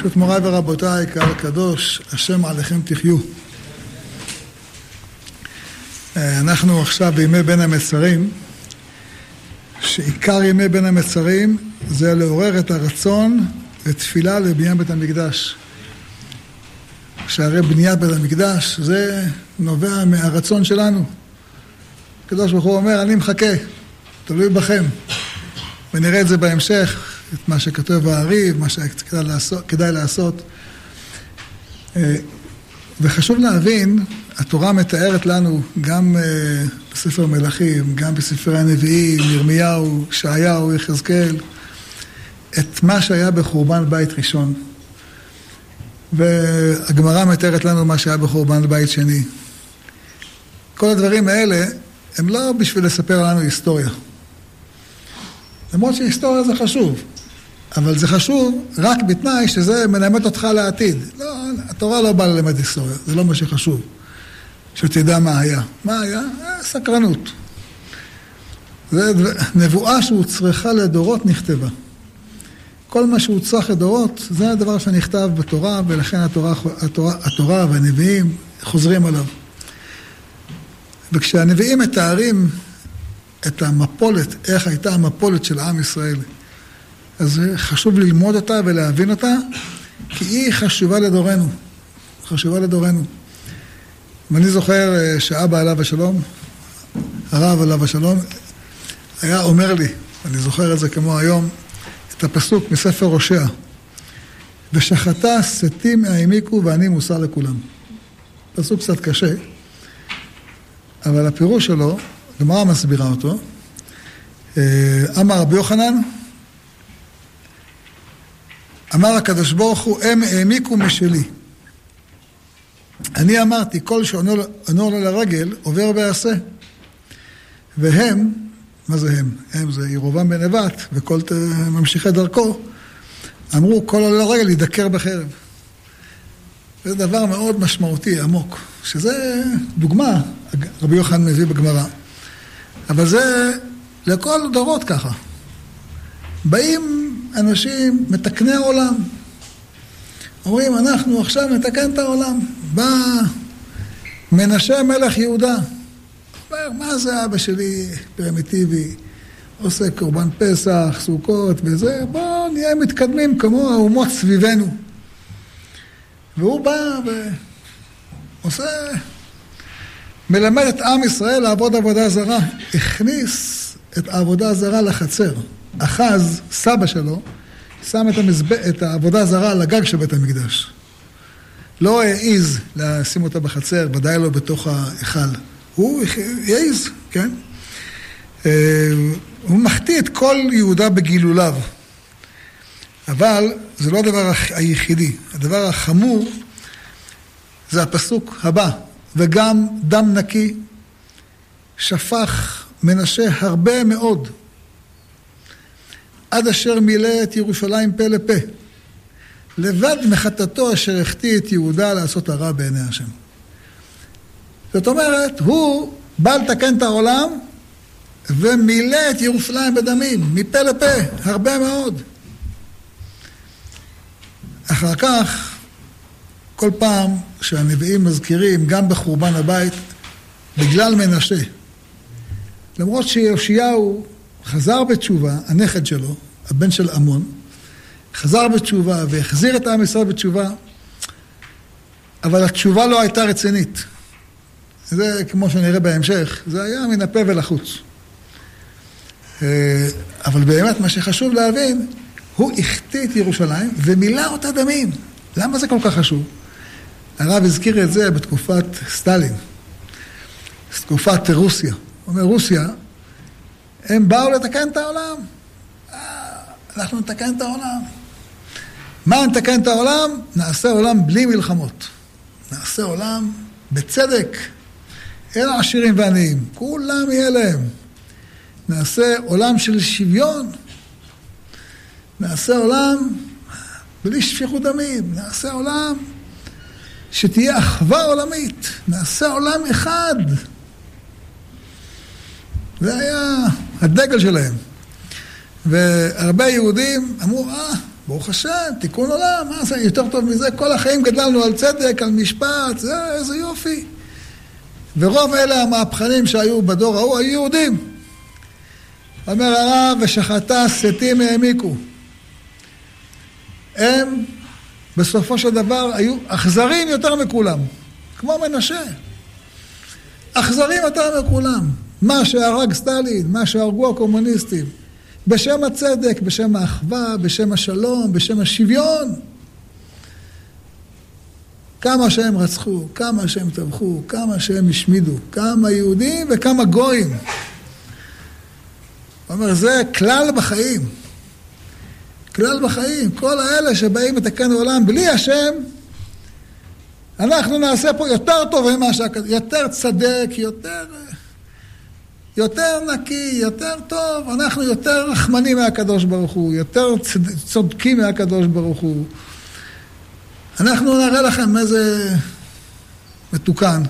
פשוט מוריי ורבותיי, קהל קדוש, השם עליכם תחיו. אה, אנחנו עכשיו בימי בין המצרים, שעיקר ימי בין המצרים זה לעורר את הרצון לתפילה לבניין בית המקדש. שהרי בניית בית המקדש זה נובע מהרצון שלנו. הקדוש ברוך הוא אומר, אני מחכה, תלוי בכם. ונראה את זה בהמשך, את מה שכתוב באריב, מה שכדאי לעשות. כדאי לעשות. אה, וחשוב להבין, התורה מתארת לנו גם אה, בספר מלכים, גם בספרי הנביאים, ירמיהו, ישעיהו, יחזקאל, את מה שהיה בחורבן בית ראשון. והגמרא מתארת לנו מה שהיה בחורבן בית שני. כל הדברים האלה הם לא בשביל לספר לנו היסטוריה. למרות שהיסטוריה זה חשוב, אבל זה חשוב רק בתנאי שזה מלמד אותך לעתיד. לא, התורה לא באה ללמד היסטוריה, זה לא מה שחשוב. שתדע מה היה. מה היה? אה, סקרנות. זה נבואה שהוצרכה לדורות נכתבה. כל מה שהוצרך לדורות, זה הדבר שנכתב בתורה, ולכן התורה, התורה, התורה והנביאים חוזרים עליו. וכשהנביאים מתארים את המפולת, איך הייתה המפולת של עם ישראל, אז חשוב ללמוד אותה ולהבין אותה, כי היא חשובה לדורנו. חשובה לדורנו. ואני זוכר אה, שאבא עליו השלום, הרב עליו השלום, היה אומר לי, אני זוכר את זה כמו היום, את הפסוק מספר הושע, ושחטה שתים העמיקו ואני מוסר לכולם. פסוק קצת קשה, אבל הפירוש שלו, גמרא מסבירה אותו, אה, אמר רבי יוחנן, אמר הקדוש ברוך הוא, הם העמיקו משלי. אני אמרתי, כל שעונה לו לרגל, עובר ועשה. והם, מה זה הם? הם זה ירובעם בן נבט וכל ממשיכי דרכו, אמרו, כל עולה לרגל ידקר בחרב. זה דבר מאוד משמעותי, עמוק, שזה דוגמה, רבי יוחנן מביא בגמרא. אבל זה לכל דורות ככה. באים אנשים מתקני העולם, אומרים, אנחנו עכשיו נתקן את העולם. בא מנשה מלך יהודה, אומר, מה זה אבא שלי פרימיטיבי, עושה קורבן פסח, סוכות וזה, בואו נהיה מתקדמים כמו האומות סביבנו. והוא בא ועושה, מלמד את עם ישראל לעבוד עבודה זרה. הכניס את העבודה הזרה לחצר. אחז, סבא שלו, שם את, המזב... את העבודה הזרה על הגג של בית המקדש. לא העז לשים אותה בחצר, ודאי לא בתוך ההיכל. הוא העז, כן? אה, הוא מחטיא את כל יהודה בגילוליו. אבל זה לא הדבר היחידי. הדבר החמור זה הפסוק הבא, וגם דם נקי שפך מנשה הרבה מאוד, עד אשר מילא את ירושלים פה לפה. לבד מחטאתו אשר החטיא את יהודה לעשות הרע בעיני השם. זאת אומרת, הוא בא לתקן את העולם ומילא את ירושלים בדמים, מפה לפה, הרבה מאוד. אחר כך, כל פעם שהנביאים מזכירים, גם בחורבן הבית, בגלל מנשה, למרות שיאשיהו חזר בתשובה, הנכד שלו, הבן של עמון, חזר בתשובה והחזיר את עם ישראל בתשובה, אבל התשובה לא הייתה רצינית. זה, כמו שנראה בהמשך, זה היה מן הפה ולחוץ. אה, אבל באמת, מה שחשוב להבין, הוא החטיא את ירושלים ומילא אותה דמים. למה זה כל כך חשוב? הרב הזכיר את זה בתקופת סטלין, תקופת רוסיה. הוא אומר, רוסיה, הם באו לתקן את העולם. אה, אנחנו נתקן את העולם. מה נתקן את העולם? נעשה עולם בלי מלחמות. נעשה עולם בצדק. אין עשירים ועניים, כולם יהיה להם. נעשה עולם של שוויון. נעשה עולם בלי שפיכות דמים. נעשה עולם שתהיה אחווה עולמית. נעשה עולם אחד. זה היה הדגל שלהם. והרבה יהודים אמרו, אה, ברוך השם, תיקון עולם, מה זה יותר טוב מזה? כל החיים גדלנו על צדק, על משפט, זה, איזה יופי. ורוב אלה המהפכנים שהיו בדור ההוא היו יהודים. אומר הרב, ושחטה שתים העמיקו. הם בסופו של דבר היו אכזרים יותר מכולם, כמו מנשה. אכזרים יותר מכולם. מה שהרג סטלין, מה שהרגו הקומוניסטים. בשם הצדק, בשם האחווה, בשם השלום, בשם השוויון. כמה שהם רצחו, כמה שהם טבחו, כמה שהם השמידו, כמה יהודים וכמה גויים. הוא אומר, זה כלל בחיים. כלל בחיים. כל האלה שבאים לתקן עולם בלי השם, אנחנו נעשה פה יותר טוב ממה שהכדור, יותר צדק, יותר... יותר נקי, יותר טוב, אנחנו יותר רחמנים מהקדוש ברוך הוא, יותר צודקים מהקדוש ברוך הוא. אנחנו נראה לכם איזה מתוקן.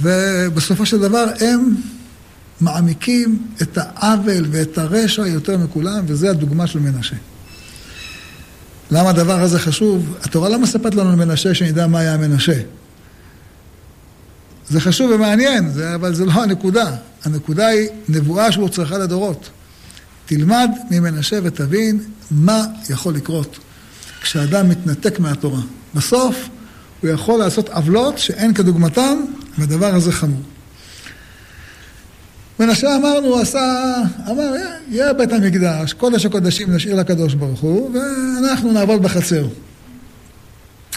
ובסופו של דבר הם מעמיקים את העוול ואת הרשע יותר מכולם, וזו הדוגמה של מנשה. למה הדבר הזה חשוב? התורה לא מספרת לנו מנשה שנדע מה היה מנשה. זה חשוב ומעניין, זה, אבל זה לא הנקודה. הנקודה היא נבואה שהוא צריכה לדורות. תלמד ממנשה ותבין מה יכול לקרות כשאדם מתנתק מהתורה. בסוף הוא יכול לעשות עוולות שאין כדוגמתן, והדבר הזה חמור. מנשה אמרנו, הוא עשה, אמר, יהיה בית המקדש, קודש הקודשים נשאיר לקדוש ברוך הוא, ואנחנו נעבוד בחצר.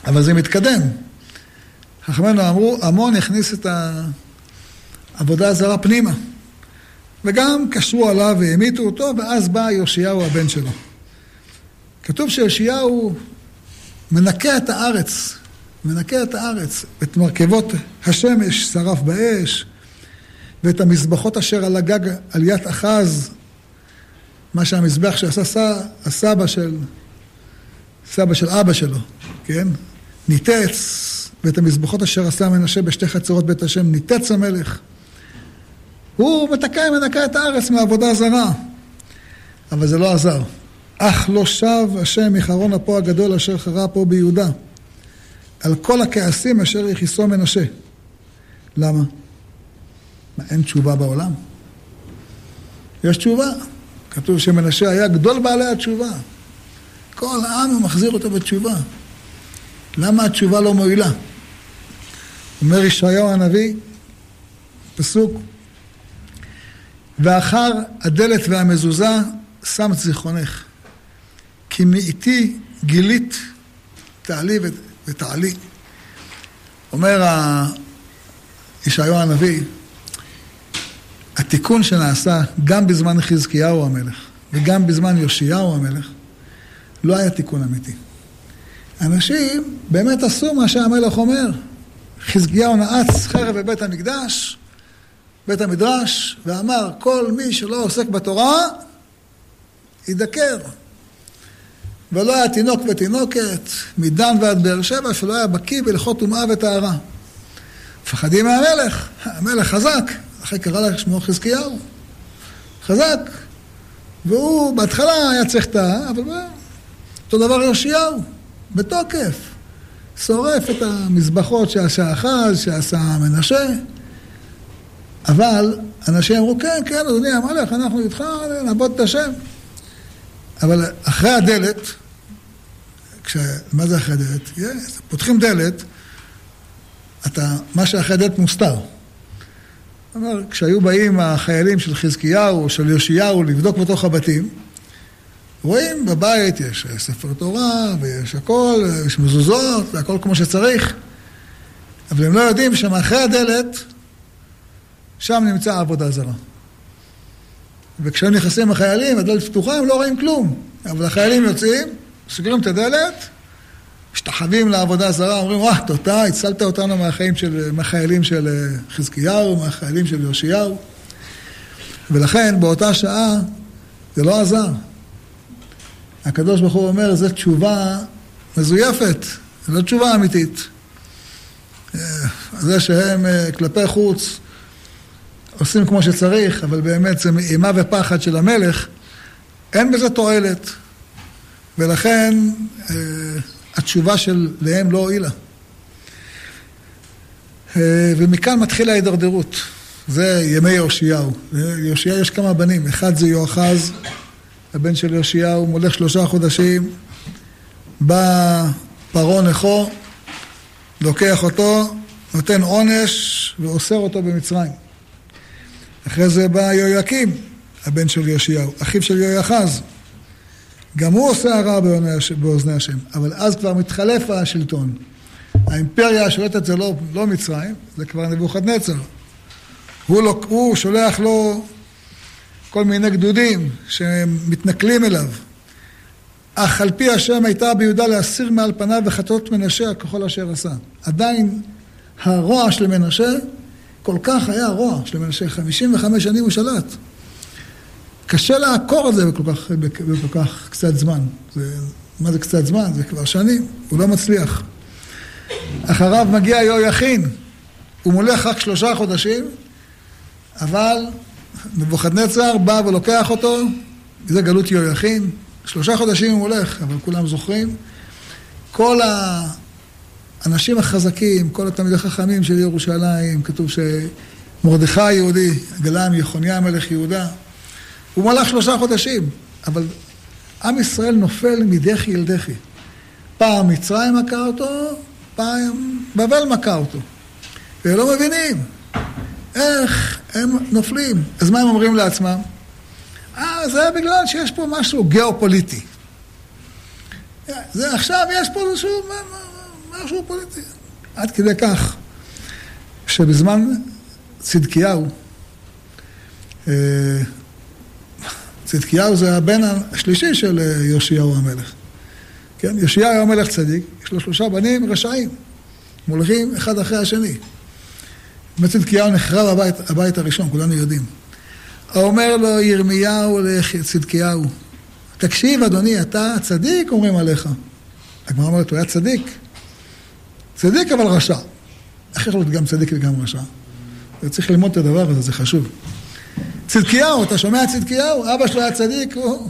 אבל זה מתקדם. חכמינו אמרו, המון הכניס את העבודה הזרה פנימה. וגם קשרו עליו והמיתו אותו, ואז בא יאשיהו הבן שלו. כתוב שיאשיהו מנקה את הארץ, מנקה את הארץ, את מרכבות השמש שרף באש, ואת המזבחות אשר על הגג עליית אחז, מה שהמזבח שעשה הסבא של, סבא של אבא שלו, כן? ניתץ, ואת המזבחות אשר עשה מנשה בשתי חצרות בית השם, ניתץ המלך. הוא מתקה, מנקה את הארץ מעבודה זרה. אבל זה לא עזר. אך לא שב השם מחרון אפו הגדול אשר חרה פה ביהודה, על כל הכעסים אשר יכיסו מנשה. למה? מה, אין תשובה בעולם? יש תשובה. כתוב שמנשה היה גדול בעלי התשובה. כל העם מחזיר אותו בתשובה. למה התשובה לא מועילה? אומר ישעיהו הנביא, פסוק, ואחר הדלת והמזוזה שם זיכרונך, כי מאיתי גילית תעלי ותעלי. אומר ישעיהו הנביא, התיקון שנעשה גם בזמן חזקיהו המלך וגם בזמן יאשיהו המלך, לא היה תיקון אמיתי. אנשים באמת עשו מה שהמלך אומר. חזקיהו נעץ חרב בבית המקדש, בית המדרש, ואמר, כל מי שלא עוסק בתורה, ידקר. ולא היה תינוק ותינוקת, מדן ועד באר שבע, שלא היה בקיא בהלכות טומאה וטהרה. מפחדים מהמלך, המלך חזק, אחרי קרא לה שמו חזקיהו. חזק. והוא בהתחלה היה צריך טעה, אבל אותו דבר יאשיהו, בתוקף. שורף את המזבחות שעשה אחז, שעשה מנשה. אבל אנשים אמרו, כן, כן, אדוני המלך, אנחנו איתך, נעבוד את השם. אבל אחרי הדלת, כש... מה זה אחרי הדלת? פותחים דלת, אתה, מה שאחרי הדלת מוסתר. אומר, כשהיו באים החיילים של חזקיהו של יאשיהו לבדוק בתוך הבתים, רואים בבית יש ספר תורה ויש הכל, יש מזוזות, והכל כמו שצריך, אבל הם לא יודעים שמאחרי הדלת, שם נמצא עבודה זרה. וכשהם נכנסים החיילים, הדלת פתוחה, הם לא רואים כלום. אבל החיילים יוצאים, סוגרים את הדלת, משתחווים לעבודה זרה, אומרים, וואה, תודה, הצלת אותנו מהחיים של, מהחיילים של אה, חזקיהו, מהחיילים של יאשיהו. ולכן באותה שעה זה לא עזר. הקדוש ברוך הוא אומר, זו תשובה מזויפת, זו לא תשובה אמיתית. אה, זה שהם אה, כלפי חוץ עושים כמו שצריך, אבל באמת זה מאימה ופחד של המלך, אין בזה תועלת. ולכן אה, התשובה של להם לא הועילה. ומכאן מתחילה ההידרדרות. זה ימי יאשיהו. ליאשיהו יש כמה בנים, אחד זה יואחז, הבן של יאשיהו, מולך שלושה חודשים, בא פרעה נכו, לוקח אותו, נותן עונש ואוסר אותו במצרים. אחרי זה בא יהויקים, הבן של יאשיהו, אחיו של יהויחז. גם הוא עושה הרע באוזני השם, אבל אז כבר מתחלף השלטון. האימפריה השולטת זה לא, לא מצרים, זה כבר נבוכדנצר. הוא, לא, הוא שולח לו כל מיני גדודים שמתנכלים אליו. אך על פי השם הייתה ביהודה להסיר מעל פניו וחטאות מנשה ככל אשר עשה. עדיין הרוע של מנשה, כל כך היה הרוע של מנשה, 55 שנים הוא שלט. קשה לעקור את זה בכל כך, בכל כך קצת זמן. זה, מה זה קצת זמן? זה כבר שנים, הוא לא מצליח. אחריו מגיע יהויכין, הוא מולך רק שלושה חודשים, אבל נבוכדנצר בא ולוקח אותו, זה גלות יהויכין, שלושה חודשים הוא הולך, אבל כולם זוכרים. כל האנשים החזקים, כל התלמידי החכמים של ירושלים, כתוב שמרדכי היהודי, גלם יחוניה מלך יהודה, הוא מלך שלושה חודשים, אבל עם ישראל נופל מדחי אל דחי. פעם מצרים מכה אותו, פעם בבל מכה אותו. והם לא מבינים איך הם נופלים. אז מה הם אומרים לעצמם? אה, זה בגלל שיש פה משהו גיאופוליטי. זה עכשיו יש פה איזשהו משהו פוליטי. עד כדי כך שבזמן צדקיהו, אה, צדקיהו זה הבן השלישי של אה, יאשיהו המלך. כן, יאשיהו המלך צדיק, יש לו שלושה בנים רשעים, מולכים אחד אחרי השני. בצדקיהו נחרב הבית, הבית הראשון, כולנו יודעים. אומר לו ירמיהו לצדקיהו, תקשיב אדוני, אתה צדיק, אומרים עליך. הגמרא אומרת, הוא היה צדיק. צדיק אבל רשע. איך יכול להיות גם צדיק וגם רשע? צריך ללמוד את הדבר הזה, זה חשוב. צדקיהו, אתה שומע צדקיהו? אבא שלו היה צדיק, הוא...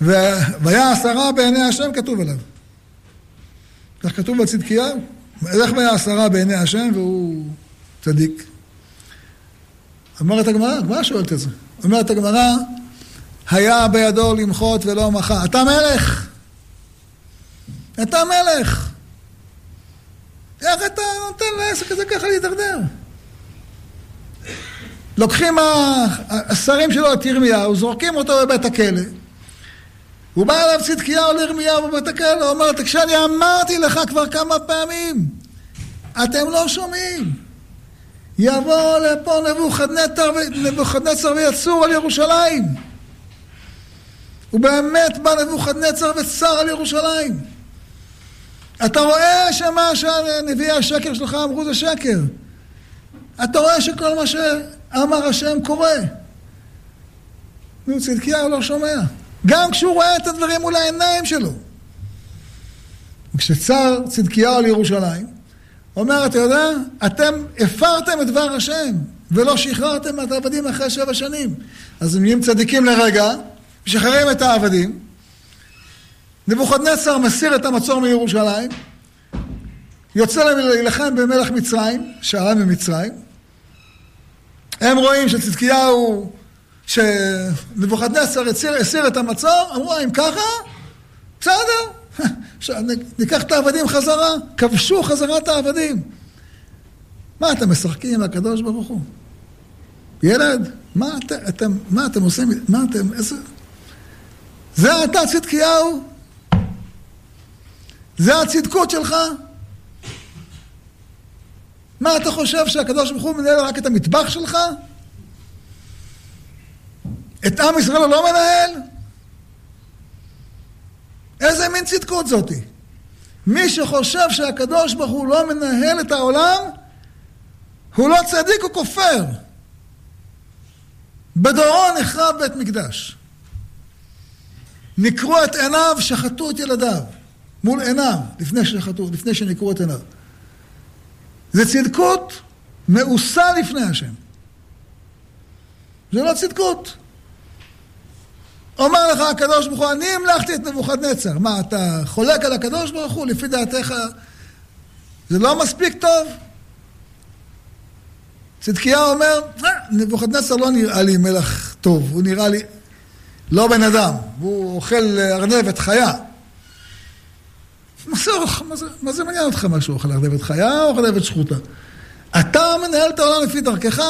והיה עשרה בעיני השם כתוב עליו. כך כתוב בצדקיהו. איך והיה עשרה בעיני השם והוא צדיק? אומרת הגמרא, הגמרא שואלת את זה. אומרת הגמרא, היה בידו למחות ולא מחה. אתה מלך! אתה מלך! איך אתה נותן לעסק הזה ככה להידרדר? לוקחים השרים שלו את ירמיהו, זורקים אותו בבית הכלא. הוא בא אליו צדקיהו לירמיהו הכלא, הוא אומר, תקשיב, אני אמרתי לך כבר כמה פעמים, אתם לא שומעים. יבוא לפה נבוכדנצר ויצור על ירושלים. ובאמת בא נבוכדנצר וצר על ירושלים. אתה רואה שמה שנביאי השקר שלך אמרו זה שקר. אתה רואה שכל מה שאמר השם קורה. נו, צדקיהו לא שומע. גם כשהוא רואה את הדברים מול העיניים שלו. וכשצר צדקיהו על ירושלים, אומר, אתה יודע, אתם הפרתם את דבר השם, ולא שחררתם את העבדים אחרי שבע שנים. אז הם נהיים צדיקים לרגע, משחררים את העבדים, נבוכדנצר מסיר את המצור מירושלים, יוצא להם להילחם במלך מצרים, שעלה ממצרים. הם רואים שצדקיהו, שנבוכדנצר הסיר את המצור, אמרו, אם ככה, בסדר, ניקח את העבדים חזרה, כבשו חזרה את העבדים. מה אתם משחקים עם הקדוש ברוך הוא? ילד, מה את, אתם, מה אתם עושים? מה אתם, איזה... זה אתה צדקיהו? זה הצדקות שלך? מה אתה חושב שהקדוש ברוך הוא מנהל רק את המטבח שלך? את עם ישראל הוא לא מנהל? איזה מין צדקות זאתי? מי שחושב שהקדוש ברוך הוא לא מנהל את העולם, הוא לא צדיק, הוא כופר. בדורו נחרב בית מקדש. נקרו את עיניו, שחטו את ילדיו. מול עיניו, לפני שחטו, לפני שנקרו את עיניו. זה צדקות מאוסה לפני השם. זה לא צדקות. אומר לך הקדוש ברוך הוא, אני המלכתי את נבוכדנצר. מה, אתה חולק על הקדוש ברוך הוא? לפי דעתך זה לא מספיק טוב? צדקיה אומר, אה, נבוכדנצר לא נראה לי מלך טוב, הוא נראה לי לא בן אדם, הוא אוכל ארנבת חיה. מה זה, מה, זה, מה זה מעניין אותך מה שהוא אוכל ארנבת חיה או ארנבת שחוטה? אתה מנהל את העולם לפי דרכך?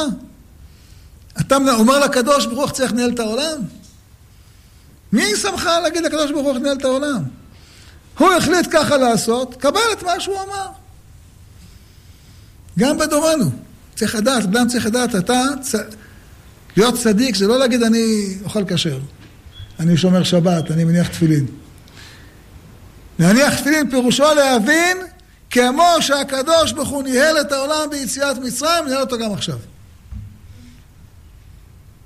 אתה אומר לקדוש ברוך צריך לנהל את העולם? מי שמך להגיד לקדוש ברוך הוא לנהל את העולם? הוא החליט ככה לעשות, קבל את מה שהוא אמר. גם בדורנו. צריך לדעת, אדם צריך לדעת, אתה, צ... להיות צדיק זה לא להגיד אני אוכל כשר, אני שומר שבת, אני מניח תפילין. להניח תפילין פירושו להבין כמו שהקדוש ברוך הוא ניהל את העולם ביציאת מצרים, ניהל אותו גם עכשיו.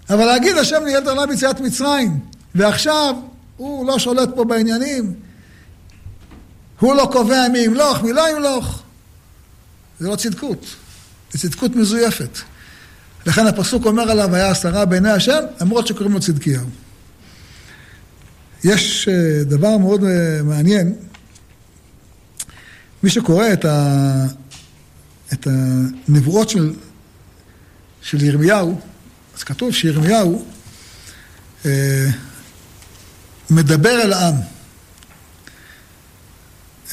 אבל להגיד השם ניהל את העולם ביציאת מצרים, ועכשיו הוא לא שולט פה בעניינים, הוא לא קובע מי ימלוך, מי לא ימלוך, זה לא צדקות, זה צדקות מזויפת. לכן הפסוק אומר עליו, היה עשרה בעיני השם, למרות שקוראים לו צדקיהו. יש אה, דבר מאוד אה, מעניין, מי שקורא את, ה... את הנבואות של, של ירמיהו, אז כתוב שירמיהו אה, מדבר אל העם.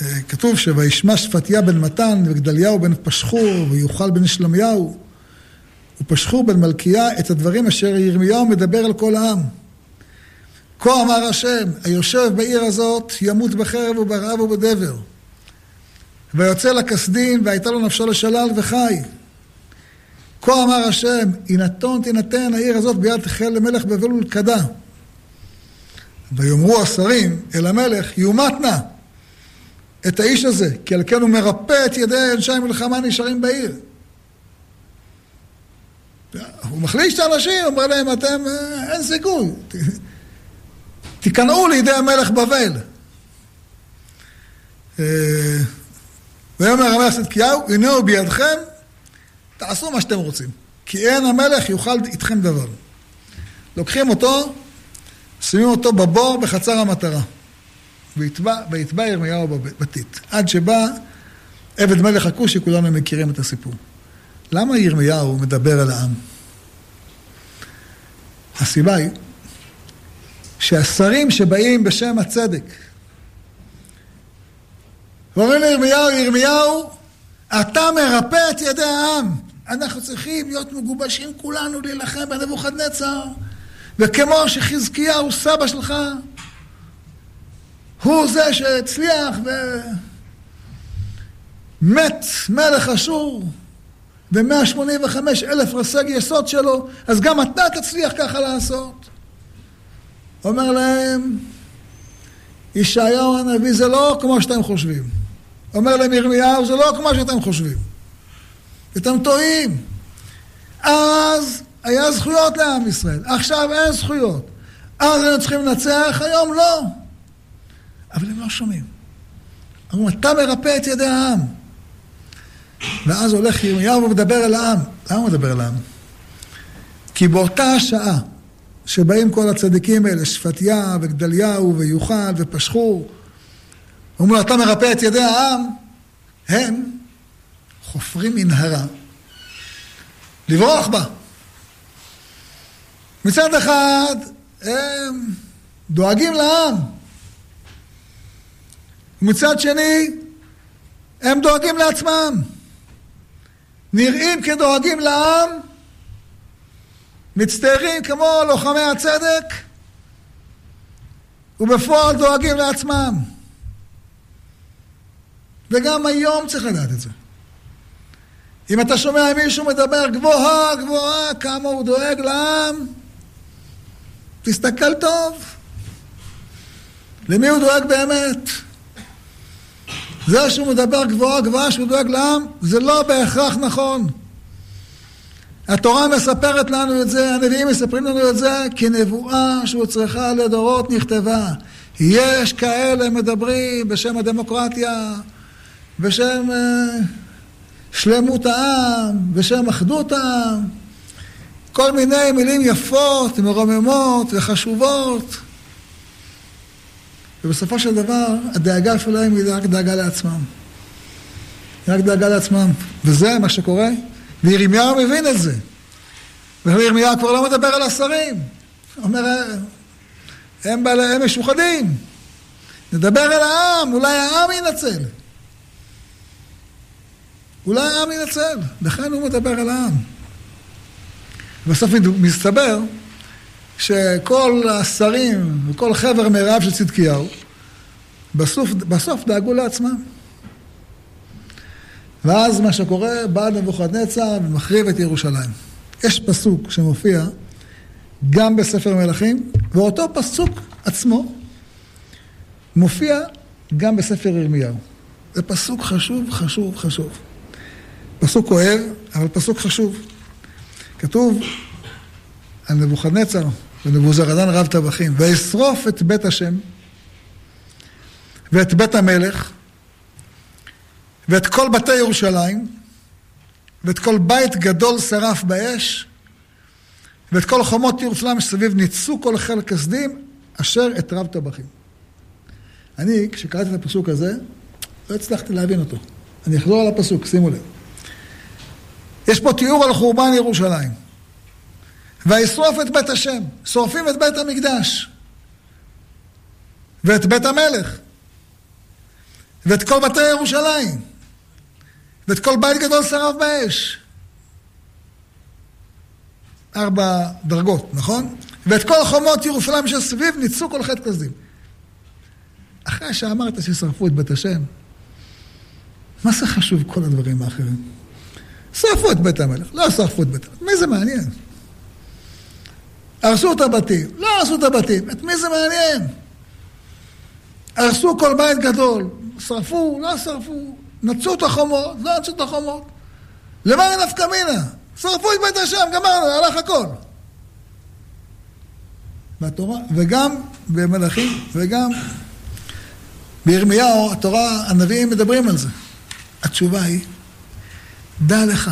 אה, כתוב שוישמע שפטיה בן מתן וגדליהו בן פשחור ויוכל בן שלמיהו ופשחור בן מלכיה את הדברים אשר ירמיהו מדבר על כל העם. כה אמר השם, היושב בעיר הזאת ימות בחרב וברעב ובדבר. ויוצא לכסדים והייתה לו נפשו לשלל וחי. כה אמר השם, יינתון תינתן העיר הזאת ביד תחל למלך בבל ולכדה. ויאמרו השרים אל המלך, יומת נא את האיש הזה, כי על כן הוא מרפא את ידי אנשי המלחמה נשארים בעיר. הוא מחליש את האנשים, אומר להם, אתם, אה, אין סיכוי. תיכנעו לידי המלך בבל. אה, ויאמר המלך צדקיהו, הנה הוא בידכם, תעשו מה שאתם רוצים. כי אין המלך יוכל איתכם דבר. לוקחים אותו, שמים אותו בבור בחצר המטרה. ויתבע ירמיהו בטיט. עד שבא עבד מלך הכושי, כולנו מכירים את הסיפור. למה ירמיהו מדבר על העם? הסיבה היא שהשרים שבאים בשם הצדק, ואומרים לירמיהו, ירמיהו, אתה מרפא את ידי העם. אנחנו צריכים להיות מגובשים כולנו להילחם בנבוכדנצר. וכמו שחזקיהו, סבא שלך, הוא זה שהצליח ומת מלך אשור ו-185 אלף רס"ג יסוד שלו, אז גם אתה תצליח ככה לעשות. אומר להם, ישעיהו הנביא זה לא כמו שאתם חושבים. אומר להם ירמיהו, זה לא כמו שאתם חושבים. אתם טועים. אז היה זכויות לעם ישראל, עכשיו אין זכויות. אז היינו צריכים לנצח, היום לא. אבל הם לא שומעים. אומרים, אתה מרפא את ידי העם. ואז הולך ירמיהו ומדבר אל העם. למה הוא מדבר אל העם? כי באותה השעה שבאים כל הצדיקים האלה, שפטיה וגדליהו ויוחד ופשחור, אומרים לו, אתה מרפא את ידי העם, הם חופרים מנהרה לברוח בה. מצד אחד, הם דואגים לעם. ומצד שני, הם דואגים לעצמם. נראים כדואגים לעם, מצטיירים כמו לוחמי הצדק, ובפועל דואגים לעצמם. וגם היום צריך לדעת את זה. אם אתה שומע מישהו מדבר גבוהה גבוהה כמה הוא דואג לעם, תסתכל טוב. למי הוא דואג באמת? זה שהוא מדבר גבוהה גבוהה שהוא דואג לעם, זה לא בהכרח נכון. התורה מספרת לנו את זה, הנביאים מספרים לנו את זה, כנבואה שהוצרכה לדורות נכתבה. יש כאלה מדברים בשם הדמוקרטיה, בשם uh, שלמות העם, בשם אחדות העם, כל מיני מילים יפות, מרוממות וחשובות. ובסופו של דבר, הדאגה שלהם היא רק דאגה לעצמם. היא רק דאגה לעצמם. וזה מה שקורה, וירמיהו מבין את זה. וירמיהו כבר לא מדבר על השרים. אומר, הם, הם משוחדים. נדבר אל העם, אולי העם ינצל. אולי העם ינצל. לכן הוא מדבר אל העם. בסוף מסתבר שכל השרים וכל חבר מרעיו של צדקיהו, בסוף, בסוף דאגו לעצמם. ואז מה שקורה, בא נבוכדנצר ומחריב את ירושלים. יש פסוק שמופיע גם בספר מלכים, ואותו פסוק עצמו מופיע גם בספר ירמיהו. זה פסוק חשוב, חשוב, חשוב. פסוק כואב, אבל פסוק חשוב. כתוב על נבוכדנצר ונבוזרדן רב טבחים, ואשרוף את בית השם ואת בית המלך ואת כל בתי ירושלים ואת כל בית גדול שרף באש ואת כל חומות ירושלים שסביב ניצו כל חיל כסדים אשר את רב טבחים. אני, כשקראתי את הפסוק הזה, לא הצלחתי להבין אותו. אני אחזור על הפסוק, שימו לב. יש פה תיאור על חורבן ירושלים. וישרוף את בית השם, שורפים את בית המקדש ואת בית המלך ואת כל בתי ירושלים ואת כל בית גדול שרף באש. ארבע דרגות, נכון? ואת כל חומות ירושלים שסביב ניצו כל חטא כזים. אחרי שאמרת ששרפו את בית השם, מה זה חשוב כל הדברים האחרים? שרפו את בית המלך, לא שרפו את בית המלך, מי זה מעניין? הרסו את הבתים, לא הרסו את הבתים, את מי זה מעניין? הרסו כל בית גדול, שרפו, לא שרפו, נצו את החומות, לא נצו את החומות. למה נפקא מינה? שרפו את בית השם, גמרנו, הלך הכל. בתורה, וגם במלאכים, וגם בירמיהו, התורה, הנביאים מדברים על זה. התשובה היא, דע לך,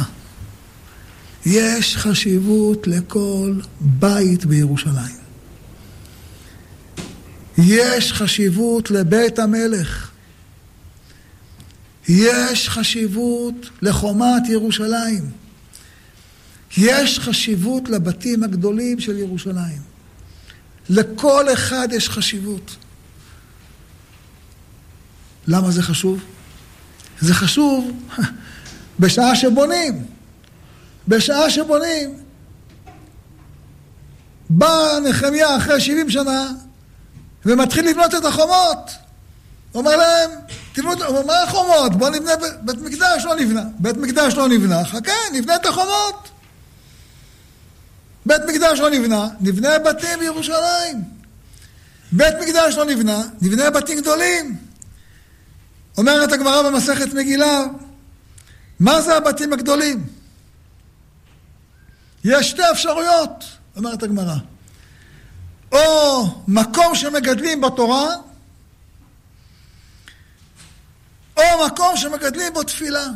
יש חשיבות לכל בית בירושלים. יש חשיבות לבית המלך. יש חשיבות לחומת ירושלים. יש חשיבות לבתים הגדולים של ירושלים. לכל אחד יש חשיבות. למה זה חשוב? זה חשוב בשעה שבונים. בשעה שבונים, בא נחמיה אחרי 70 שנה ומתחיל לבנות את החומות. אומר להם, תבנו, מה החומות? בואו נבנה, בית מקדש לא נבנה. בית מקדש לא נבנה, חכה, נבנה את החומות. בית מקדש לא נבנה, נבנה בתים בירושלים. בית מקדש לא נבנה, נבנה בתים גדולים. אומרת הגמרא במסכת מגילה, מה זה הבתים הגדולים? יש שתי אפשרויות, אומרת הגמרא. או מקום שמגדלים בתורה, או מקום שמגדלים בו תפילה.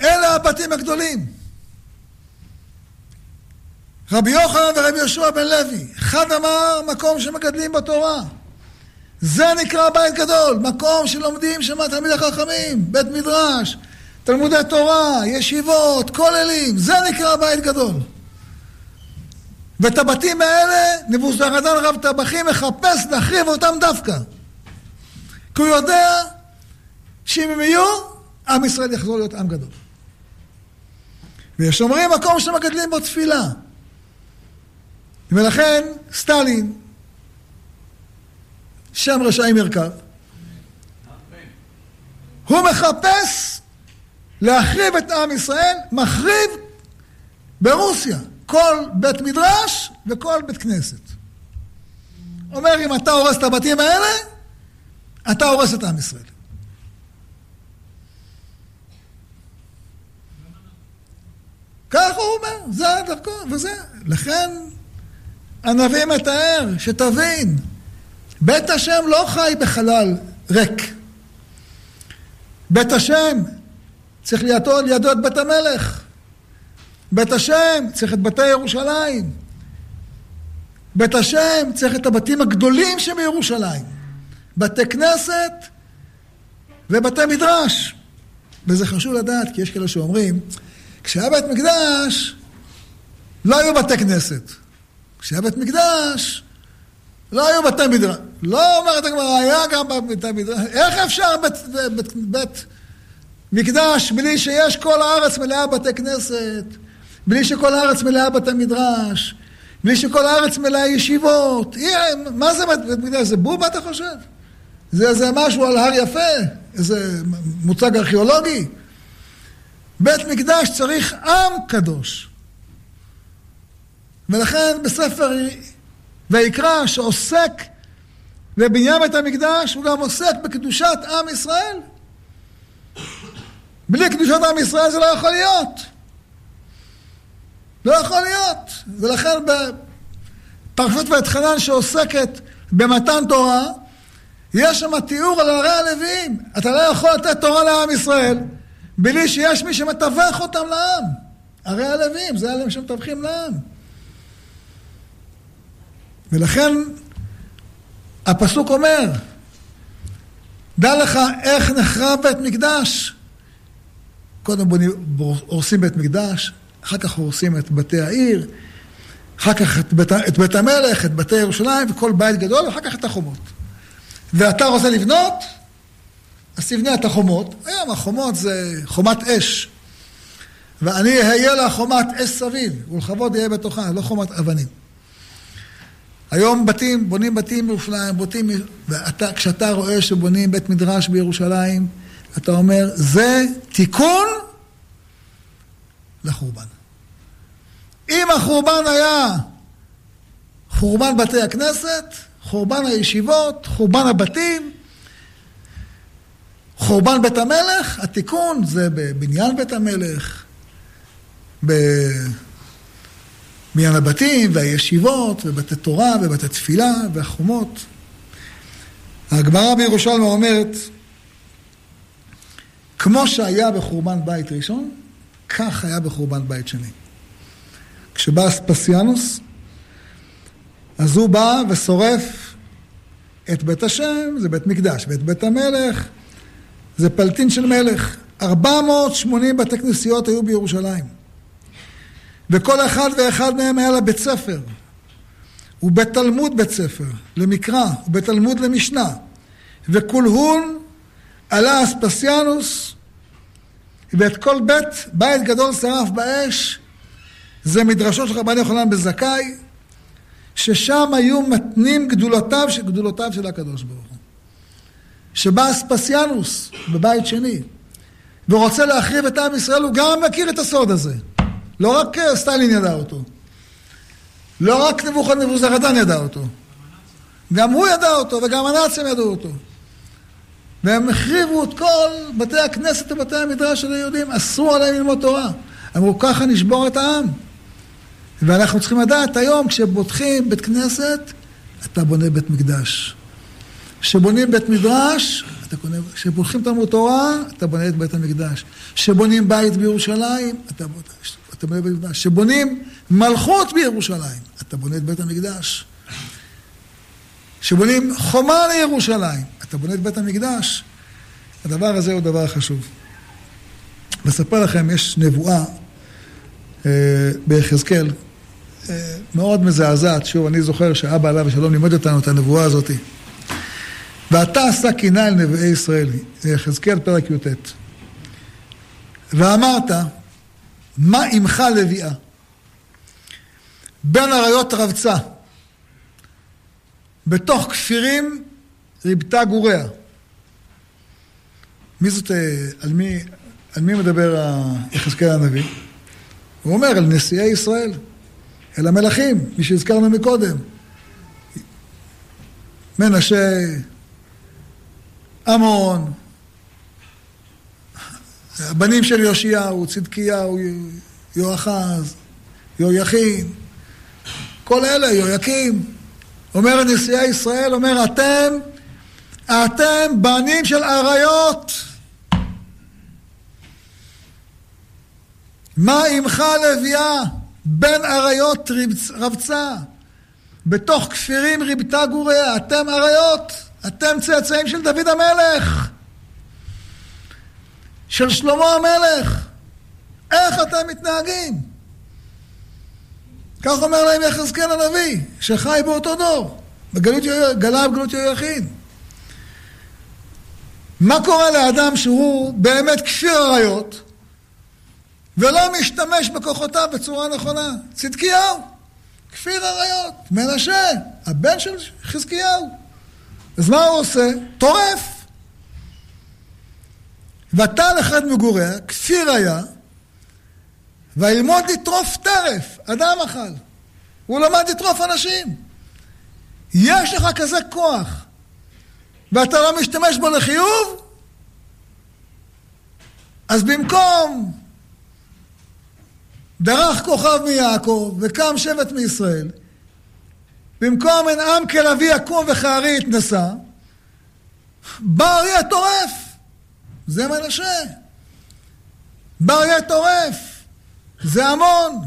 אלה הבתים הגדולים. רבי יוחנן ורבי יהושע בן לוי, אחד אמר מקום שמגדלים בתורה. זה נקרא בית גדול, מקום שלומדים שם תלמידי חכמים, בית מדרש, תלמודי תורה, ישיבות, כוללים, זה נקרא בית גדול. ואת הבתים האלה, נבוזרדן רב טבחים מחפש להחריב אותם דווקא. כי הוא יודע שאם הם יהיו, עם ישראל יחזור להיות עם גדול. ויש אומרים מקום שמגדלים בו תפילה. ולכן סטלין, שם רשעים ירכב, הוא מחפש להחריב את עם ישראל, מחריב ברוסיה כל בית מדרש וכל בית כנסת. אומר, אם אתה הורס את הבתים האלה, אתה הורס את עם ישראל. כך הוא אומר, זה דרכו, וזה. לכן הנביא מתאר, שתבין, בית השם לא חי בחלל ריק. בית השם צריך לידו, לידו את בית המלך. בית השם צריך את בתי ירושלים. בית השם צריך את הבתים הגדולים שבירושלים. בתי כנסת ובתי מדרש. וזה חשוב לדעת, כי יש כאלה שאומרים, כשהיה בית מקדש, לא היו בתי כנסת. כשהיה בית מקדש, לא היו בתי מדרש. לא אומרת הגמרא, היה גם בתי מדרש. איך אפשר בית, בית, בית מקדש בלי שיש כל הארץ מלאה בתי כנסת, בלי שכל הארץ מלאה בתי מדרש, בלי שכל הארץ מלאה ישיבות? מה זה בית מקדש? זה בובה אתה חושב? זה איזה משהו על הר יפה? איזה מוצג ארכיאולוגי? בית מקדש צריך עם קדוש. ולכן בספר ויקרא שעוסק בבניין בית המקדש, הוא גם עוסק בקדושת עם ישראל. בלי קדושת עם ישראל זה לא יכול להיות. לא יכול להיות. ולכן בפרשת ואתחנן שעוסקת במתן תורה, יש שם תיאור על ערי הלוויים. אתה לא יכול לתת תורה לעם ישראל בלי שיש מי שמתווך אותם לעם. ערי הלוויים, זה אלה שמתווכים לעם. ולכן הפסוק אומר, דע לך איך נחרב בית מקדש. קודם בונים, הורסים בית מקדש, אחר כך הורסים את בתי העיר, אחר כך את בית, את בית המלך, את בתי ירושלים וכל בית גדול, ואחר כך את החומות. ואתה רוצה לבנות, אז תבנה את החומות. היום החומות זה חומת אש. ואני אהיה לה חומת אש סביב, ולכבוד יהיה בתוכה, לא חומת אבנים. היום בתים, בונים בתים בירושלים, בונים, ואתה, כשאתה רואה שבונים בית מדרש בירושלים, אתה אומר, זה תיקון לחורבן. אם החורבן היה חורבן בתי הכנסת, חורבן הישיבות, חורבן הבתים, חורבן בית המלך, התיקון זה בבניין בית המלך, בבניין הבתים והישיבות ובתי תורה ובתי תפילה והחומות. הגמרא בירושלמה אומרת, כמו שהיה בחורבן בית ראשון, כך היה בחורבן בית שני. כשבא אספסיאנוס, אז הוא בא ושורף את בית השם, זה בית מקדש, ואת בית המלך, זה פלטין של מלך. 480 בתי כנסיות היו בירושלים. וכל אחד ואחד מהם היה לה בית ספר. ובתלמוד בית ספר, למקרא, ובתלמוד למשנה. וכולהון עלה אספסיאנוס, ואת כל בית, בית גדול שרף באש, זה מדרשו של רבן יוחנן בזכאי, ששם היו מתנים גדולותיו, גדולותיו של הקדוש ברוך הוא. שבא אספסיאנוס בבית שני, ורוצה להחריב את עם ישראל, הוא גם מכיר את הסוד הזה. לא רק אה, סטלין ידע אותו. לא רק נבוכדנבוזרדן ידע אותו. גם הוא ידע אותו, וגם הנאצים ידעו אותו. והם החריבו את כל בתי הכנסת ובתי המדרש של היהודים, אסרו עליהם ללמוד תורה. אמרו, ככה נשבור את העם. ואנחנו צריכים לדעת היום, כשבוטחים בית כנסת, אתה בונה בית מקדש. כשבונים בית מדרש, אתה קונה, תלמוד תורה, אתה בונה את בית המקדש. כשבונים בית בירושלים, אתה, אתה בונה בית המקדש. כשבונים מלכות בירושלים, אתה בונה את בית המקדש. כשבונים חומה לירושלים, אתה בונה את בית המקדש. הדבר הזה הוא דבר חשוב. לספר לכם, יש נבואה אה, ביחזקאל, אה, מאוד מזעזעת. שוב, אני זוכר שאבא עליו השלום לימד אותנו את הנבואה הזאת. ואתה עשה קינה אל נביאי ישראל, יחזקאל פרק י"ט. ואמרת, מה עמך לביאה? בין אריות רבצה, בתוך כפירים ריבתה גוריה. מי זאת, אה, על מי, על מי מדבר יחזקאל הנביא? הוא אומר, על נשיאי ישראל, אל המלכים, מי שהזכרנו מקודם. מנשה, עמון, הבנים של יאשיהו, צדקיהו, יואחז, יהויכין, כל אלה, יהויקים. אומר נשיאי ישראל, אומר, אתם, אתם בנים של אריות. מה עמך לביאה? בן אריות רבצה. בתוך כפירים ריבתה גוריה, אתם אריות, אתם צאצאים של דוד המלך, של שלמה המלך. איך אתם מתנהגים? כך אומר להם יחזקאל הנביא, שחי באותו דור, בגלות גלה בגלות יהויכין. מה קורה לאדם שהוא באמת כפיר אריות ולא משתמש בכוחותיו בצורה נכונה? צדקיהו, כפיר אריות, מנשה, הבן של חזקיהו. אז מה הוא עושה? טורף. ותל אחד מגוריה, כפיר היה, וילמוד לטרוף טרף, אדם אכל. הוא למד לטרוף אנשים. יש לך כזה כוח, ואתה לא משתמש בו לחיוב? אז במקום דרך כוכב מיעקב וקם שבט מישראל, במקום אין עם כלביא יקום וכארי יתנשא, בא אריה טורף. זה מנשה. בא אריה טורף. זה המון.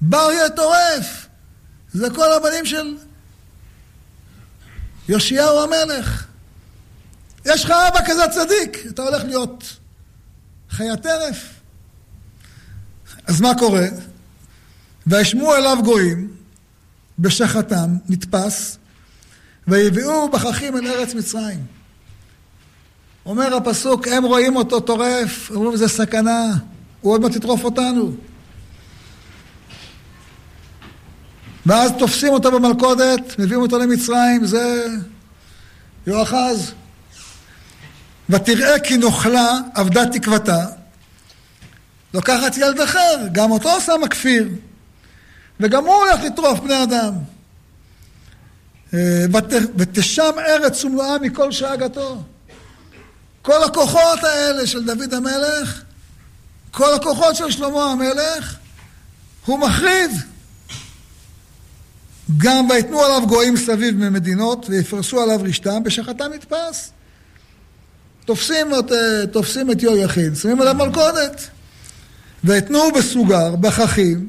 בא אריה טורף. זה כל הבנים של יאשיהו המלך. יש לך אבא כזה צדיק, אתה הולך להיות חיה טרף. אז מה קורה? וישמעו אליו גויים, בשחתם, נתפס, ויביאו בככים אל ארץ מצרים. אומר הפסוק, הם רואים אותו טורף, אומרים זה סכנה, הוא עוד מעט יטרוף אותנו. ואז תופסים אותו במלכודת, מביאים אותו למצרים, זה יואחז. ותראה כי נוכלה אבדה תקוותה, לוקחת ילד אחר, גם אותו שמה כפיר. וגם הוא הולך לטרוף בני אדם. אה, ותשם ארץ ומלואה מכל שאגתו. כל הכוחות האלה של דוד המלך, כל הכוחות של שלמה המלך, הוא מחריב. גם ויתנו עליו גויים סביב ממדינות ויפרסו עליו רשתם, בשחתם נתפס. תופסים את, אה, תופסים את יהויכין, שמים עליו מלכודת. ויתנו בסוגר, בחכים,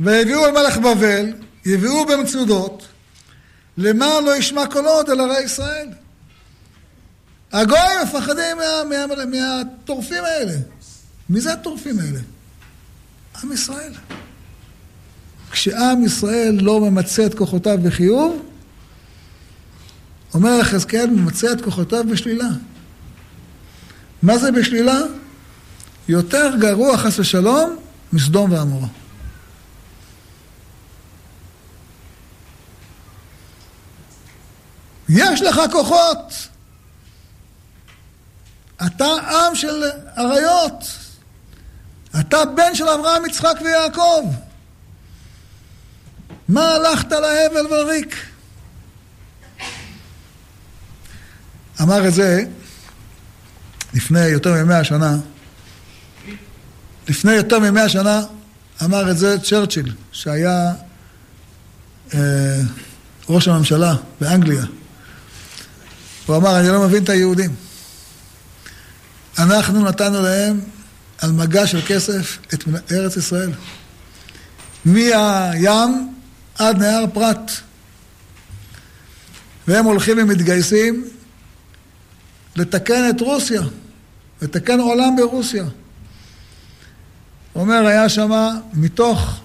ויביאו אל מלך בבל, יביאו במצודות, למען לא ישמע קולו עוד אל ערי ישראל. הגויים מפחדים מה, מה, מהטורפים האלה. מי זה הטורפים האלה? עם ישראל. כשעם ישראל לא ממצה את כוחותיו בחיוב, אומר יחזקאל, ממצה את כוחותיו בשלילה. מה זה בשלילה? יותר גרוע חס ושלום מסדום ועמורה. יש לך כוחות. אתה עם של אריות. אתה בן של אברהם, יצחק ויעקב. מה הלכת להבל ולריק? אמר את זה לפני יותר ממאה שנה. לפני יותר ממאה שנה אמר את זה צ'רצ'יל, שהיה אה, ראש הממשלה באנגליה. הוא אמר, אני לא מבין את היהודים. אנחנו נתנו להם על מגע של כסף את ארץ ישראל. מהים עד נהר פרת. והם הולכים ומתגייסים לתקן את רוסיה, לתקן עולם ברוסיה. הוא אומר, היה שם מתוך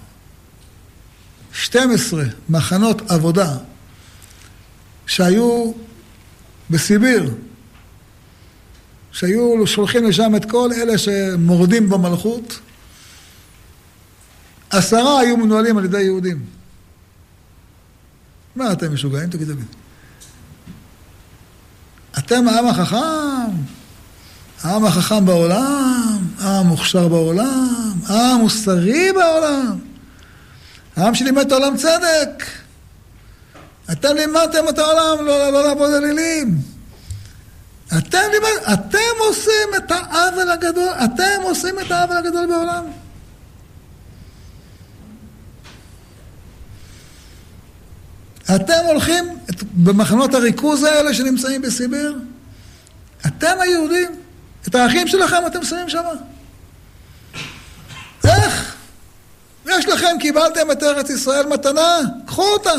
12 מחנות עבודה שהיו בסיביר, שהיו שולחים לשם את כל אלה שמורדים במלכות, עשרה היו מנוהלים על ידי יהודים. מה אתם משוגעים? תגידו לי. אתם העם החכם, העם החכם בעולם, העם המוכשר בעולם, העם המוסרי בעולם, העם שלימד את העולם צדק. אתם לימדתם את העולם לא, לא לעבוד אלילים. אתם, אתם עושים את העוול הגדול, אתם עושים את העוול הגדול בעולם. אתם הולכים את, במחנות הריכוז האלה שנמצאים בסיביר, אתם היהודים, את האחים שלכם אתם שמים שם. איך? יש לכם, קיבלתם את ארץ ישראל מתנה, קחו אותה.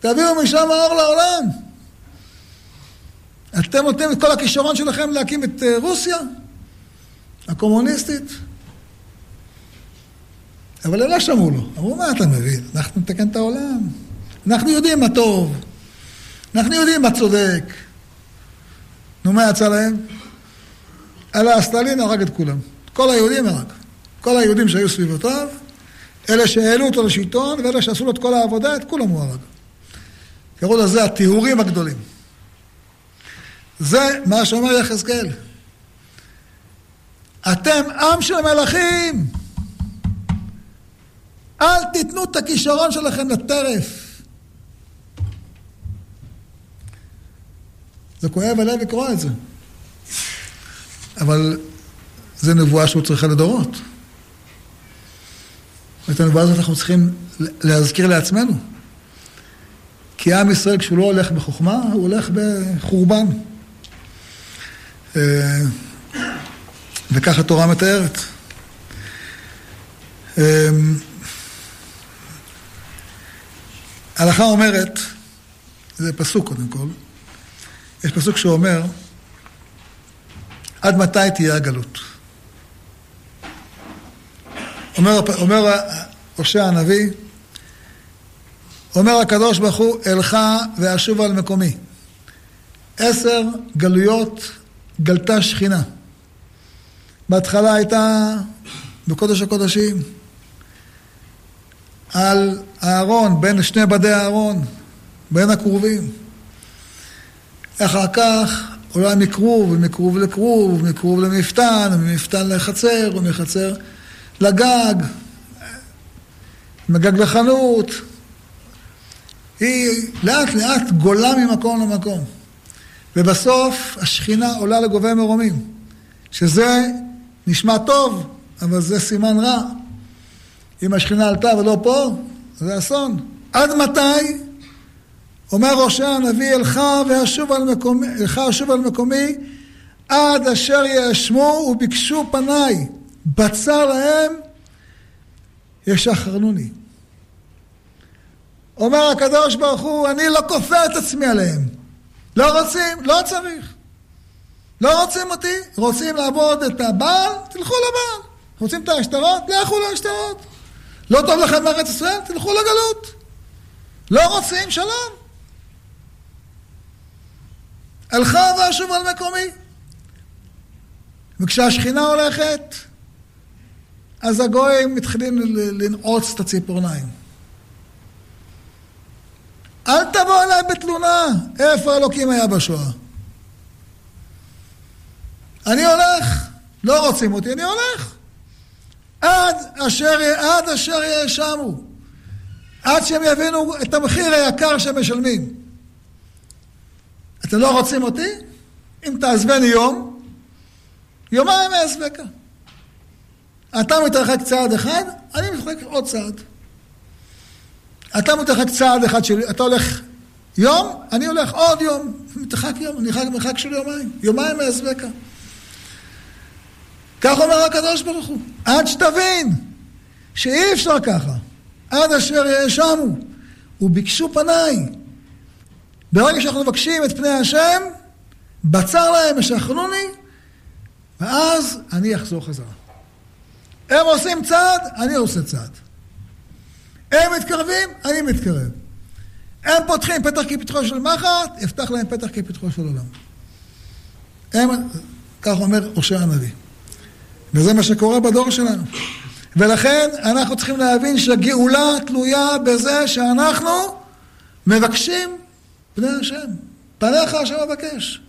תביאו משם האור לעולם. אתם נותנים את כל הכישרון שלכם להקים את אה, רוסיה הקומוניסטית. אבל הם לא שמעו לו. אמרו, מה אתה מבין? אנחנו נתקן את העולם. אנחנו יודעים מה טוב. אנחנו יודעים מה צודק. נו, מה יצא להם? אלא סטלין הרג את כולם. כל היהודים הרג. כל היהודים שהיו סביבותיו, אלה שהעלו אותו לשלטון ואלה שעשו לו את כל העבודה, את כולם הוא הרג. קראו לזה הטיהורים הגדולים. זה מה שאומר יחזקאל. אתם עם של מלכים. אל תיתנו את הכישרון שלכם לטרף. זה כואב הלב לקרוא את זה. אבל זה נבואה שהוא צריכה לדורות. את הנבואה הזאת אנחנו צריכים להזכיר לעצמנו. כי עם ישראל, כשהוא לא הולך בחוכמה, הוא הולך בחורבן. אה, וכך התורה מתארת. אה, ההלכה אומרת, זה פסוק קודם כל, יש פסוק שאומר, עד מתי תהיה הגלות? אומר, אומר הושע הנביא, אומר הקדוש ברוך הוא, אלך ואשוב על מקומי. עשר גלויות גלתה שכינה. בהתחלה הייתה בקודש הקודשים, על הארון, בין שני בדי הארון, בין הכרובים. אחר כך עולה מכרוב, ומכרוב לכרוב, ומכרוב למפתן, וממפתן לחצר, ומחצר לגג, מגג לחנות. היא לאט לאט גולה ממקום למקום. ובסוף השכינה עולה לגובה מרומים, שזה נשמע טוב, אבל זה סימן רע. אם השכינה עלתה ולא פה, זה אסון. עד מתי? אומר ראשי הנביא, אלך ואשוב על מקומי, על מקומי, עד אשר יאשמו וביקשו פניי, בצר להם, ישחרנוני. אומר הקדוש ברוך הוא, אני לא כופה את עצמי עליהם. לא רוצים? לא צריך. לא רוצים אותי? רוצים לעבוד את הבעל? תלכו לבעל. רוצים את השטרות? לכו להשטרות. לא טוב לכם בארץ ישראל? תלכו לגלות. לא רוצים? שלום. הלכה ואשוב על מקומי. וכשהשכינה הולכת, אז הגויים מתחילים לנעוץ את הציפורניים. אל תבוא אליי בתלונה, איפה אלוקים היה בשואה? אני הולך, לא רוצים אותי, אני הולך. עד אשר, עד אשר יאשמו. עד שהם יבינו את המחיר היקר שהם משלמים. אתם לא רוצים אותי? אם תעזבני יום, יומיים אעזבקה. אתה מתרחק צעד אחד, אני מתרחק עוד צעד. אתה מתרחק צעד אחד שלי, אתה הולך יום, אני הולך עוד יום, מתרחק יום, חג מרחק של יומיים, יומיים מאזבקה. כך אומר הקדוש ברוך הוא, עד שתבין שאי אפשר ככה, עד אשר יאשמו, וביקשו פניי. ברגע שאנחנו מבקשים את פני השם, בצר להם ישחררוני, ואז אני אחזור חזרה. הם עושים צעד, אני עושה צעד. הם מתקרבים, אני מתקרב. הם פותחים פתח כפתחו של מחט, אפתח להם פתח כפתחו של עולם. הם, כך אומר הושע הנביא. וזה מה שקורה בדור שלנו. ולכן אנחנו צריכים להבין שהגאולה תלויה בזה שאנחנו מבקשים פני השם. פניך השם אבקש.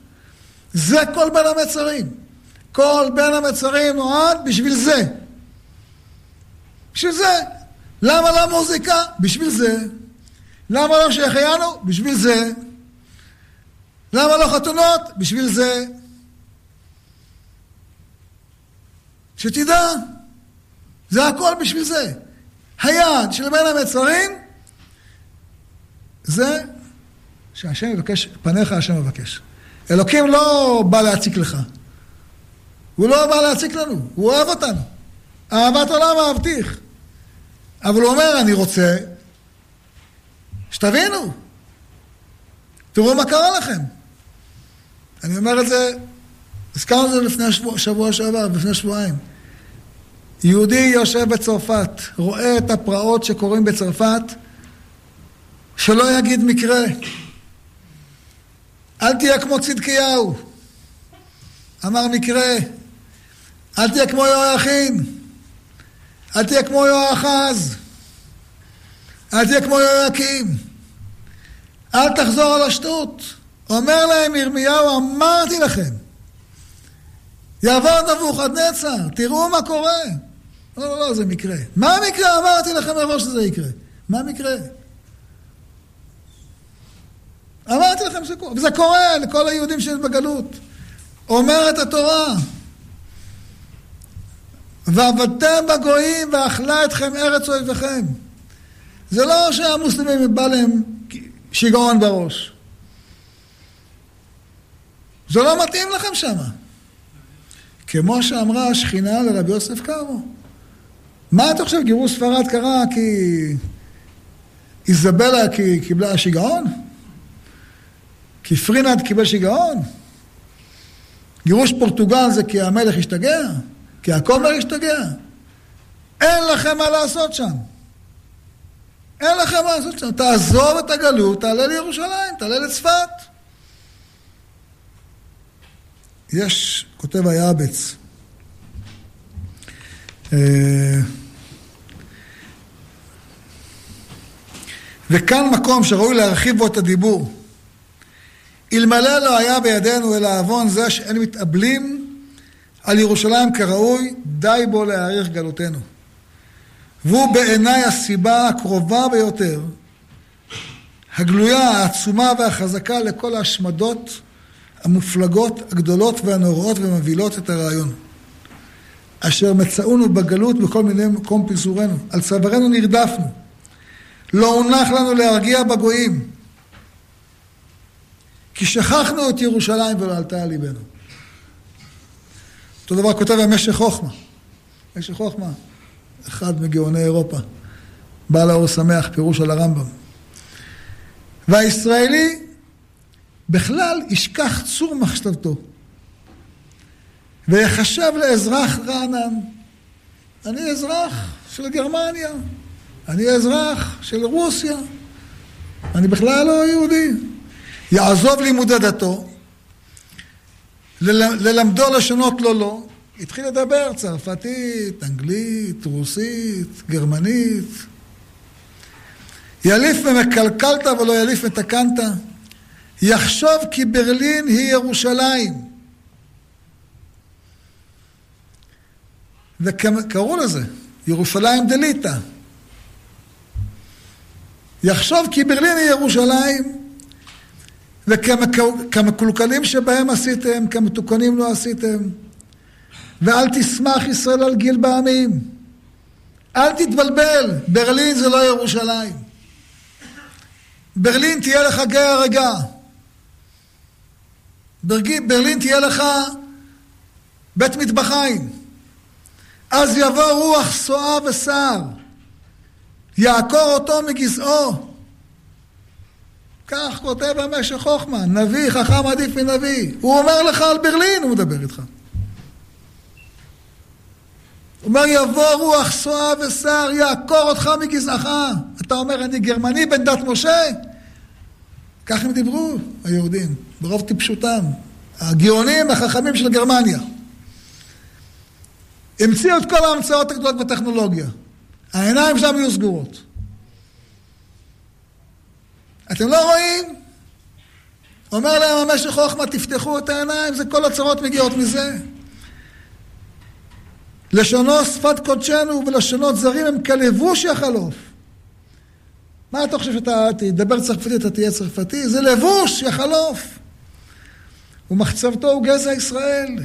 זה כל בין המצרים. כל בין המצרים נועד בשביל זה. בשביל זה. למה לא מוזיקה? בשביל זה. למה לא שהחיינו? בשביל זה. למה לא חתונות? בשביל זה. שתדע, זה הכל בשביל זה. היעד של בין המצרים זה שהשם יבקש, פניך השם מבקש. אלוקים לא בא להציק לך. הוא לא בא להציק לנו, הוא אוהב אותנו. אהבת עולם אהבתיך. אבל הוא אומר, אני רוצה שתבינו. תראו מה קרה לכם. אני אומר את זה, הזכרנו את זה לפני שבוע, שבוע שעבר, לפני שבועיים. יהודי יושב בצרפת, רואה את הפרעות שקורים בצרפת, שלא יגיד מקרה. אל תהיה כמו צדקיהו, אמר מקרה. אל תהיה כמו יהויכין, אל תהיה כמו יהואחז, אל תהיה כמו יהויקים, אל תחזור על השטות. אומר להם ירמיהו, אמרתי לכם, יעבור נבוכדנצר, תראו מה קורה. לא, לא, לא, זה מקרה. מה המקרה? אמרתי לכם מראש שזה יקרה. מה המקרה? אמרתי לכם שזה קורה, וזה קורה לכל היהודים שיש בגלות. אומרת התורה, ועבדתם בגויים ואכלה אתכם ארץ אויביכם. זה לא שהמוסלמים בא להם שיגעון בראש. זה לא מתאים לכם שמה. כמו שאמרה השכינה לרבי יוסף קארו. מה אתה חושב, גירוש ספרד קרה כי איזבלה קיבלה שיגעון? כי פרינד קיבל שיגעון? גירוש פורטוגל זה כי המלך השתגע? כי הכומר השתגע? אין לכם מה לעשות שם. אין לכם מה לעשות שם. תעזוב את הגלות, תעלה לירושלים, תעלה לצפת. יש, כותב היעבץ, אה, וכאן מקום שראוי להרחיב בו את הדיבור. אלמלא לא היה בידינו אלא עוון זה שאין מתאבלים על ירושלים כראוי, די בו להעריך גלותנו. והוא בעיניי הסיבה הקרובה ביותר, הגלויה, העצומה והחזקה לכל ההשמדות המופלגות, הגדולות והנוראות ומבהילות את הרעיון. אשר מצאונו בגלות בכל מיני מקום פיזורנו. על צווארנו נרדפנו. לא הונח לנו להרגיע בגויים. כי שכחנו את ירושלים ולא עלתה על ליבנו. אותו דבר כותב המשך חוכמה. משך חוכמה, אחד מגאוני אירופה. בעל האור שמח, פירוש על הרמב"ם. והישראלי בכלל ישכח צור מחשבתו. ויחשב לאזרח רענן. אני אזרח של גרמניה, אני אזרח של רוסיה, אני בכלל לא יהודי. יעזוב לימודי דתו, ללמדו לשונות לו לא, התחיל לדבר צרפתית, אנגלית, רוסית, גרמנית. יליף ממקלקלת ולא יליף מתקנת. יחשוב כי ברלין היא ירושלים. וקראו לזה, ירושלים דליטא. יחשוב כי ברלין היא ירושלים, וכמקולקלים שבהם עשיתם, כמתוקנים לא עשיתם. ואל תשמח ישראל על גיל בעמים. אל תתבלבל, ברלין זה לא ירושלים. ברלין תהיה לך גיא הרגע. ברלין תהיה לך בית מטבחיים. אז יבוא רוח סועה וסער, יעקור אותו מגזעו. כך כותב המשך חוכמה, נביא חכם עדיף מנביא. הוא אומר לך על ברלין, הוא מדבר איתך. הוא אומר, יבוא רוח סועה וסער, יעקור אותך מגזעך. אתה אומר, אני גרמני בן דת משה? כך הם דיברו, היהודים, ברוב טיפשותם. הגאונים החכמים של גרמניה. המציאו את כל ההמצאות הגדולות בטכנולוגיה. העיניים שם היו סגורות. אתם לא רואים? אומר להם המשך חוכמה, תפתחו את העיניים, זה כל הצרות מגיעות מזה. לשונו שפת קודשנו ולשונות זרים הם כלבוש יחלוף. מה אתה חושב שאתה תדבר צרפתי, אתה תהיה צרפתי? זה לבוש יחלוף. ומחצבתו הוא גזע ישראל.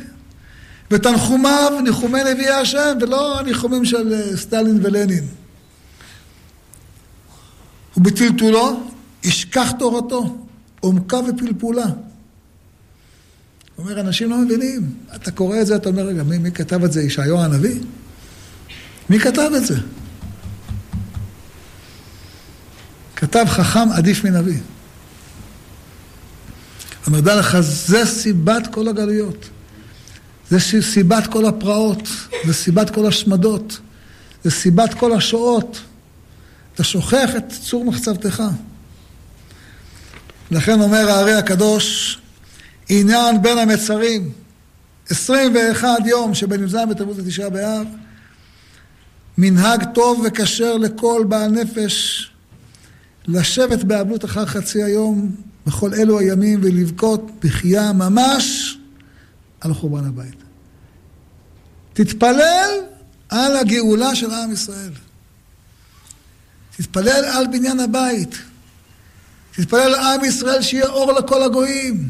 ותנחומיו ניחומי נביאי השם, ולא הניחומים של אה, סטלין ולנין. ובטלטולו ישכח תורתו, עומקה ופלפולה. הוא אומר, אנשים לא מבינים. אתה קורא את זה, אתה אומר, רגע, מי, מי כתב את זה? ישעיהו הנביא? מי כתב את זה? כתב חכם עדיף מנביא. אומר, דע לך, זה סיבת כל הגלויות. זה סיבת כל הפרעות, זה סיבת כל השמדות, זה סיבת כל השואות. אתה שוכח את צור מחצבתך. לכן אומר הארי הקדוש, עניין בין המצרים, 21 יום י"ז בתמוז לתשעה באב, מנהג טוב וכשר לכל בעל נפש לשבת באבלות אחר חצי היום בכל אלו הימים ולבכות בכייה ממש על חורבן הבית. תתפלל על הגאולה של עם ישראל. תתפלל על בניין הבית. תתפלל עם ישראל שיהיה אור לכל הגויים.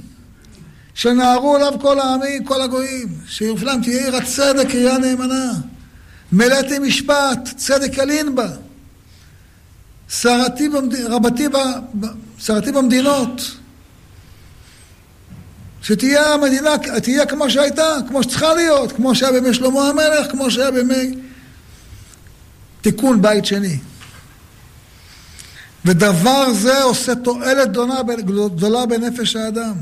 שנערו עליו כל העמים, כל הגויים. שירושלים תהיה עיר הצדק, עירייה נאמנה. מלאתי משפט, צדק ילין בה. שרתי, במד... רבתי ב... שרתי במדינות. שתהיה המדינה, תהיה כמו שהייתה, כמו שצריכה להיות, כמו שהיה בימי שלמה המלך, כמו שהיה בימי תיקון בית שני. ודבר זה עושה תועלת גדולה בנפש האדם.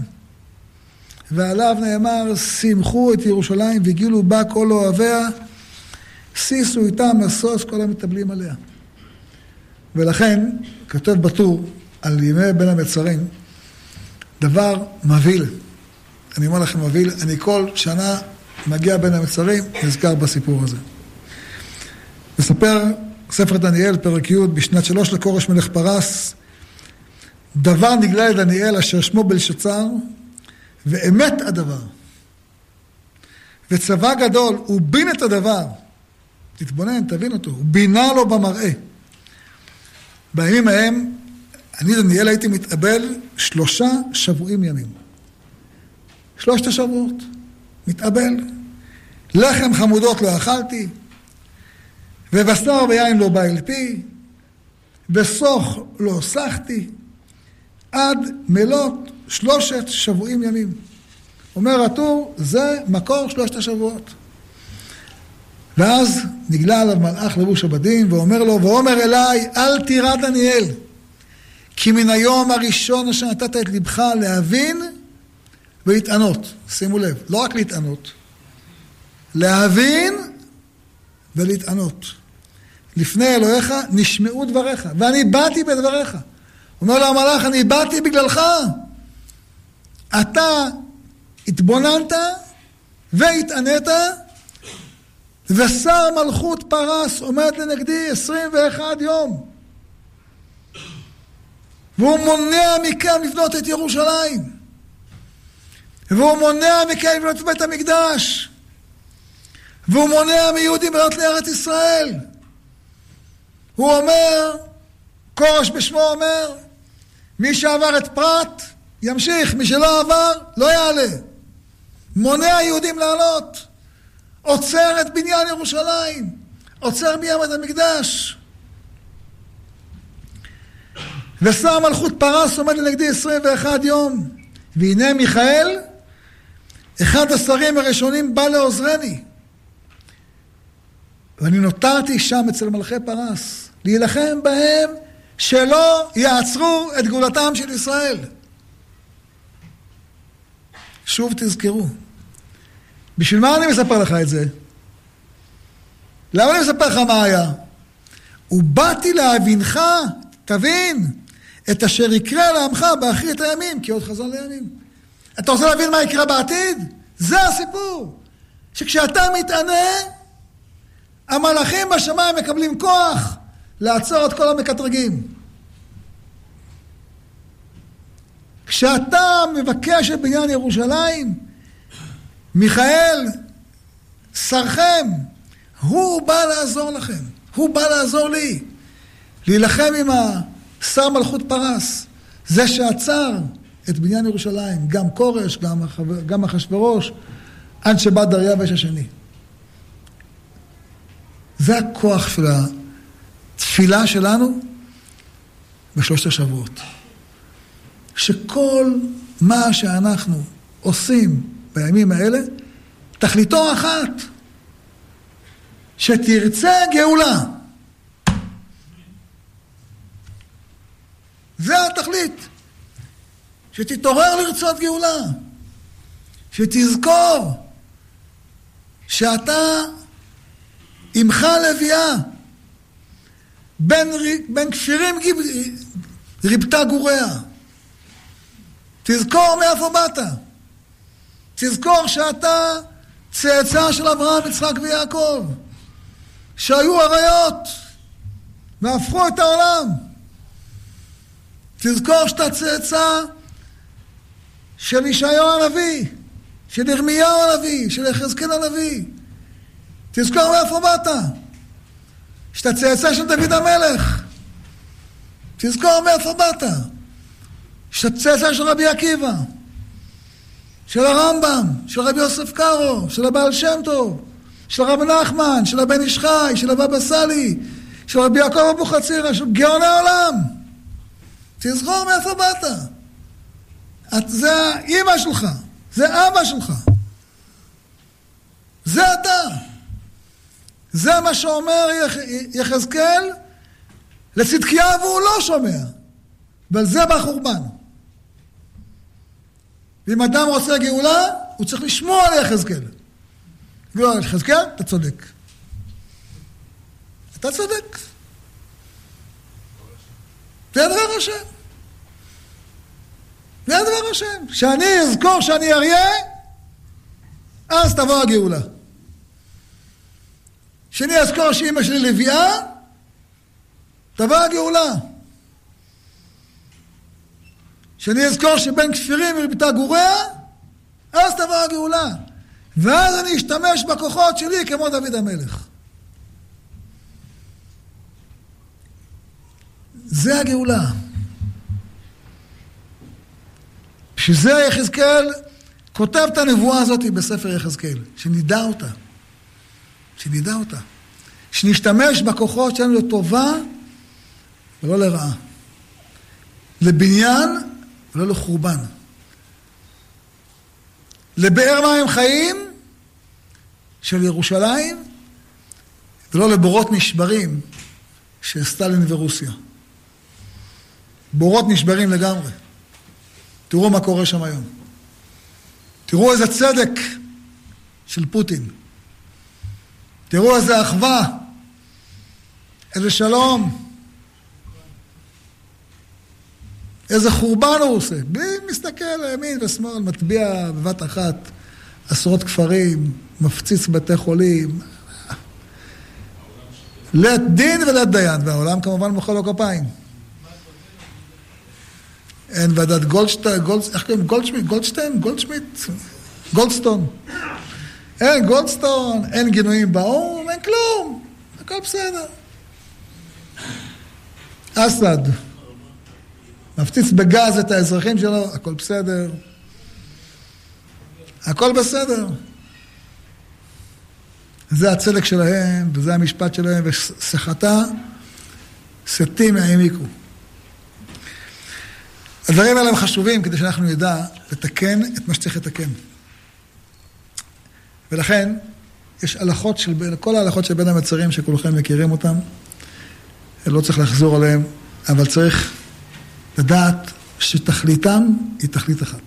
ועליו נאמר, שמחו את ירושלים והגילו בה כל אוהביה, שישו איתם משוש כל המתאבלים עליה. ולכן, כותב בטור על ימי בין המצרים, דבר מבהיל. אני אומר לכם מבהיל, אני כל שנה מגיע בין המצרים, נזכר בסיפור הזה. מספר ספר דניאל, פרק י', בשנת שלוש לכורש מלך פרס, דבר נגלה לדניאל אשר שמו בלשצר, ואמת הדבר. וצבא גדול, הוא בין את הדבר. תתבונן, תבין אותו. הוא בינה לו במראה. בימים ההם, אני, דניאל, הייתי מתאבל שלושה שבועים ימים. שלושת השבועות. מתאבל. לחם חמודות לא אכלתי, ובשר ויין לא בא אל פי, וסוך לא הוסחתי, עד מלות שלושת שבועים ימים. אומר הטור, זה מקור שלושת השבועות. ואז נגלה עליו מלאך לבוש הבדים, ואומר לו, ואומר אליי, אל תירא דניאל, כי מן היום הראשון אשר נתת את לבך להבין ולהתענות. שימו לב, לא רק להתענות, להבין ולהתענות. לפני אלוהיך נשמעו דבריך, ואני באתי בדבריך. אומר לו המלאך, אני באתי בגללך. אתה התבוננת והתענית, ושר מלכות פרס עומד לנגדי 21 יום. והוא מונע מכם לבנות את ירושלים. והוא מונע מכם לבנות את בית המקדש. והוא מונע מיהודים לעלות לארץ ישראל. הוא אומר, כורש בשמו אומר, מי שעבר את פרת, ימשיך, מי שלא עבר, לא יעלה. מונע יהודים לעלות. עוצר את בניין ירושלים. עוצר בית המקדש. ושר מלכות פרס עומד לנגדי 21 יום. והנה מיכאל, אחד השרים הראשונים, בא לעוזרני. ואני נותרתי שם אצל מלכי פרס, להילחם בהם שלא יעצרו את גאולתם של ישראל. שוב תזכרו, בשביל מה אני מספר לך את זה? למה אני מספר לך מה היה? ובאתי להבינך, תבין, את אשר יקרה לעמך באחרית הימים, כי עוד חזון לימים. אתה רוצה להבין מה יקרה בעתיד? זה הסיפור. שכשאתה מתענה, המלאכים בשמיים מקבלים כוח לעצור את כל המקטרגים. כשאתה מבקש את בניין ירושלים, מיכאל, שרכם, הוא בא לעזור לכם, הוא בא לעזור לי, להילחם עם השר מלכות פרס, זה שעצר את בניין ירושלים, גם כורש, גם אחשורוש, עד שבא דריווש השני. זה הכוח של התפילה שלנו בשלושת השבועות. שכל מה שאנחנו עושים בימים האלה, תכליתו אחת, שתרצה גאולה. זה התכלית. שתתעורר לרצות גאולה. שתזכור שאתה עמך לביאה. בין, בין כפירים ריבתה גוריה. תזכור מאיפה באת. תזכור שאתה צאצא של אברהם, יצחק ויעקב, שהיו אריות והפכו את העולם. תזכור שאתה צאצא של ישעיהו הנביא, של ירמיהו הנביא, של יחזקאל הנביא. תזכור מאיפה באת. שאתה צאצא של דוד המלך. תזכור מאיפה באת. שאתה צאצא של רבי עקיבא. של הרמב"ם, של רבי יוסף קארו, של הבעל שם טוב, של הרב נחמן, של הבן איש חי, של הבבא סאלי, של רבי יעקב אבוחצירא, של גאוני העולם. תזכור מאיפה באת. את, זה האימא שלך, זה אבא שלך. זה אתה. זה מה שאומר יח, יחזקאל לצדקיה והוא לא שומע. ועל זה בא חורבן. ואם אדם רוצה גאולה, הוא צריך לשמוע על יחזקאל. גאולה יחזקאל, אתה צודק. אתה צודק. זה הדבר השם. זה הדבר השם. כשאני אזכור שאני אריה, אז תבוא הגאולה. כשאני אזכור שאימא שלי לביאה, תבוא הגאולה. שאני אזכור שבין כפירים וריבתה גוריה, אז תבוא הגאולה. ואז אני אשתמש בכוחות שלי כמו דוד המלך. זה הגאולה. בשביל זה יחזקאל כותב את הנבואה הזאת בספר יחזקאל, שנדע אותה. שנדע אותה. שנשתמש בכוחות שלנו לטובה ולא לרעה. לבניין ולא לחורבן. לבאר מים חיים של ירושלים, ולא לבורות נשברים של סטלין ורוסיה. בורות נשברים לגמרי. תראו מה קורה שם היום. תראו איזה צדק של פוטין. תראו איזה אחווה, איזה שלום. איזה חורבן הוא עושה. בלי מסתכל לימין ושמאל, מטביע בבת אחת עשרות כפרים, מפציץ בתי חולים. לית דין ולית דיין, והעולם כמובן מוחא לו כפיים. אין ועדת גולדשטיין, גולד, איך קוראים? גולדשטיין? גולדסטון. אין גולדסטון, אין גינויים באו"ם, אין כלום, הכל בסדר. אסד. מפציץ בגז את האזרחים שלו, הכל בסדר. הכל בסדר. זה הצדק שלהם, וזה המשפט שלהם, ושחתה, שתים העמיקו. הדברים האלה הם חשובים כדי שאנחנו נדע לתקן את מה שצריך לתקן. ולכן, יש הלכות של בין, כל ההלכות של בין המצרים שכולכם מכירים אותם, לא צריך לחזור עליהם, אבל צריך לדעת שתכליתם היא תכלית אחת.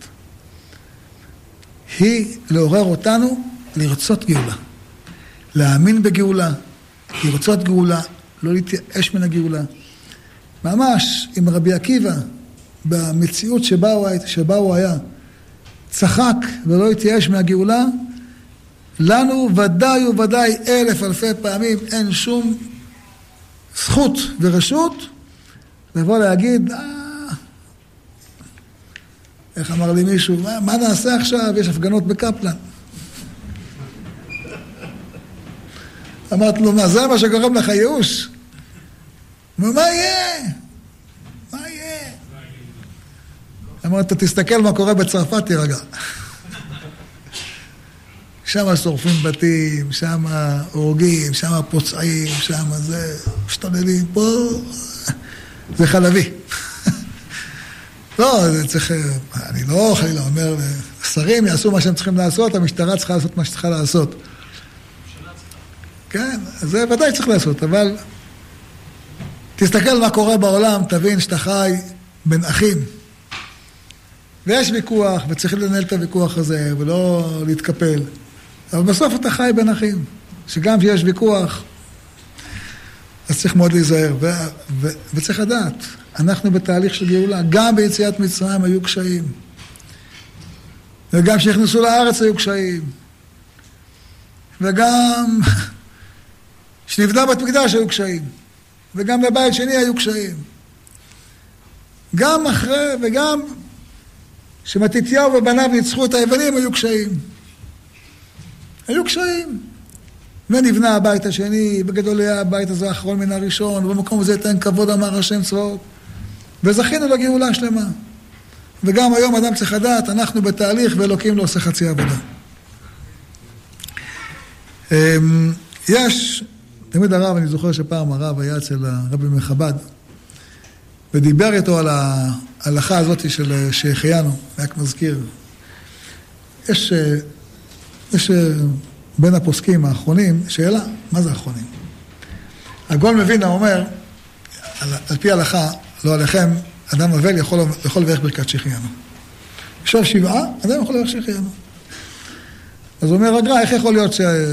היא לעורר אותנו לרצות גאולה. להאמין בגאולה, לרצות גאולה, לא להתייאש מן הגאולה. ממש, עם רבי עקיבא, במציאות שבה הוא, שבה הוא היה, צחק ולא התייאש מהגאולה, לנו ודאי וודאי אלף אלפי פעמים אין שום זכות ורשות לבוא להגיד, אה, איך אמר לי מישהו, מה, מה נעשה עכשיו? יש הפגנות בקפלן. אמרתי לו, מה, זה מה שגורם לך ייאוש? מה יהיה? מה יהיה? אמרתי, תסתכל מה קורה בצרפת, תירגע. שם שורפים בתים, שם הורגים, שם פוצעים, שם זה, משתוללים, פה זה חלבי. לא, זה צריך, אני לא חלילה אומר, שרים יעשו מה שהם צריכים לעשות, המשטרה צריכה לעשות מה שצריכה לעשות. כן, זה ודאי צריך לעשות, אבל תסתכל מה קורה בעולם, תבין שאתה חי בין אחים. ויש ויכוח, וצריך לנהל את הוויכוח הזה, ולא להתקפל. אבל בסוף אתה חי בין אחים, שגם כשיש ויכוח, אז צריך מאוד להיזהר. ו- ו- וצריך לדעת, אנחנו בתהליך של גאולה. גם ביציאת מצרים היו קשיים. וגם כשנכנסו לארץ היו קשיים. וגם כשנבנה בת מקדש היו קשיים. וגם בבית שני היו קשיים. גם אחרי וגם כשמתתיהו ובניו ניצחו את היוונים היו קשיים. היו קשיים. ונבנה הבית השני, בגדול היה הבית הזה האחרון מן הראשון, ובמקום הזה ייתן כבוד אמר השם צבאות. וזכינו לגאולה שלמה. וגם היום אדם צריך לדעת, אנחנו בתהליך ואלוקים לא עושה חצי עבודה. אמ, יש, תמיד הרב, אני זוכר שפעם הרב היה אצל הרבי מחב"ד, ודיבר איתו על ההלכה הזאת של שהחיינו, רק מזכיר. יש, יש בין הפוסקים האחרונים שאלה, מה זה האחרונים? הגול מווינה אומר, על, על פי ההלכה, לא עליכם, אדם אבל יכול, יכול לברך ברכת שהחיינו. עכשיו שבעה, אדם יכול לברך שהחיינו. אז אומר הגר"א, איך יכול להיות שאדם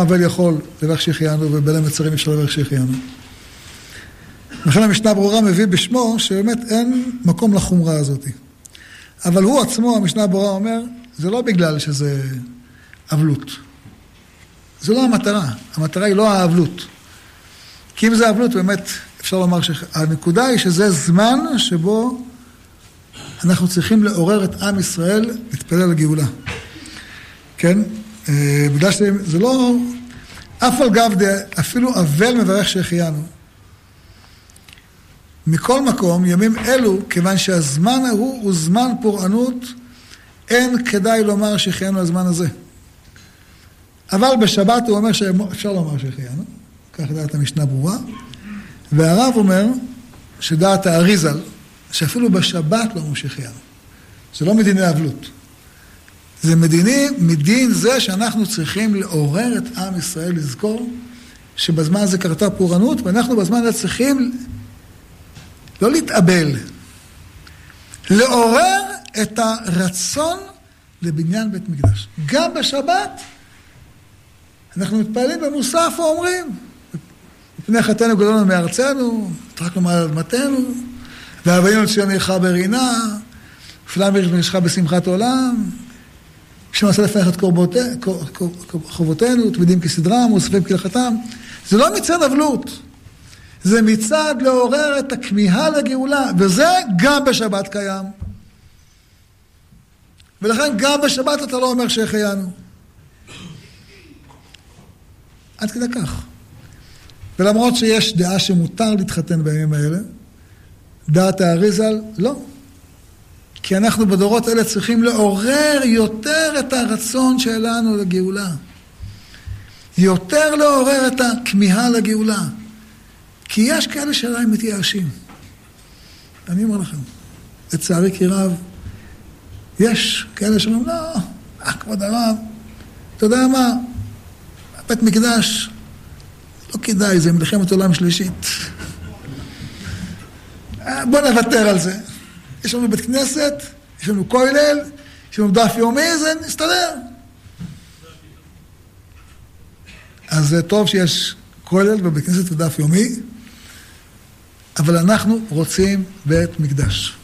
אבל יכול לברך שהחיינו ובין המצרים אפשר לברך שהחיינו? לכן המשנה ברורה מביא בשמו שבאמת אין מקום לחומרה הזאת. אבל הוא עצמו, המשנה ברורה אומר, זה לא בגלל שזה אבלות. זו לא המטרה, המטרה היא לא האבלות. כי אם זה אבלות, באמת אפשר לומר שהנקודה היא שזה זמן שבו אנחנו צריכים לעורר את עם ישראל להתפלל לגאולה. כן? בגלל שזה לא... אף על גב אפילו אבל מברך שהחיינו. מכל מקום, ימים אלו, כיוון שהזמן ההוא הוא זמן פורענות, אין כדאי לומר שהחיינו הזמן הזה. אבל בשבת הוא אומר שאפשר לומר שהחיינו, כך דעת המשנה ברורה, והרב אומר שדעת האריזל, שאפילו בשבת לא אומרים שהחיינו. זה לא מדיני אבלות. זה מדיני מדין זה שאנחנו צריכים לעורר את עם ישראל לזכור שבזמן הזה קרתה פורענות, ואנחנו בזמן הזה צריכים לא להתאבל, לעורר את הרצון לבניין בית מקדש. גם בשבת אנחנו מתפעלים במוסף ואומרים, מפני חטאנו גדולנו מארצנו, התרקנו מעל אדמתנו, ואבינו לציון עירך ברינה, פלם ונשך בשמחת עולם, שמעשה לפניך את חובותינו, תמידים כסדרם, וסופים כלכתם. זה לא מצד אבלות. זה מצד לעורר את הכמיהה לגאולה, וזה גם בשבת קיים. ולכן גם בשבת אתה לא אומר שהחיינו. עד כדי כך. ולמרות שיש דעה שמותר להתחתן בימים האלה, דעת האריזל, לא. כי אנחנו בדורות האלה צריכים לעורר יותר את הרצון שלנו לגאולה. יותר לעורר את הכמיהה לגאולה. כי יש כאלה שעדיין מתייאשים. אני אומר לכם, לצערי כי רב, יש כאלה שאומרים, לא, אה, כבוד הרב, אתה יודע מה, בית מקדש, לא כדאי, זה מלחמת עולם שלישית. אה, בוא נוותר על זה. יש לנו בית כנסת, יש לנו כולל, יש לנו דף יומי, זה נסתדר. אז זה טוב שיש כולל ובית כנסת ודף יומי, אבל אנחנו רוצים בית מקדש.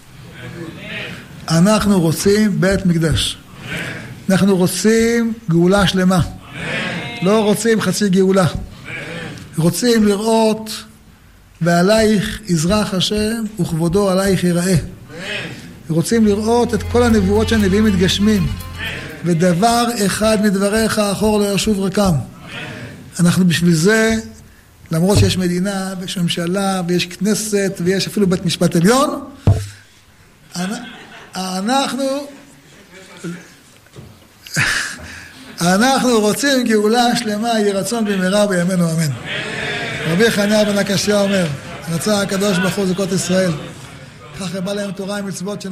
אנחנו רוצים בית מקדש. אנחנו רוצים גאולה שלמה. לא רוצים חצי גאולה. רוצים לראות ועלייך יזרח השם וכבודו עלייך ייראה. רוצים לראות את כל הנבואות שהנביאים מתגשמים. ודבר אחד מדבריך אחור לא ישוב רקם. אנחנו בשביל זה למרות שיש מדינה ויש ממשלה ויש כנסת ויש אפילו בית משפט עליון, אנחנו, אנחנו רוצים גאולה שלמה, יהי רצון במהרה בימינו אמן. רבי חניה בן הקשיא אומר, רצה הקדוש ברוך הוא זכות ישראל. ככה בא להם תורה עם מצוות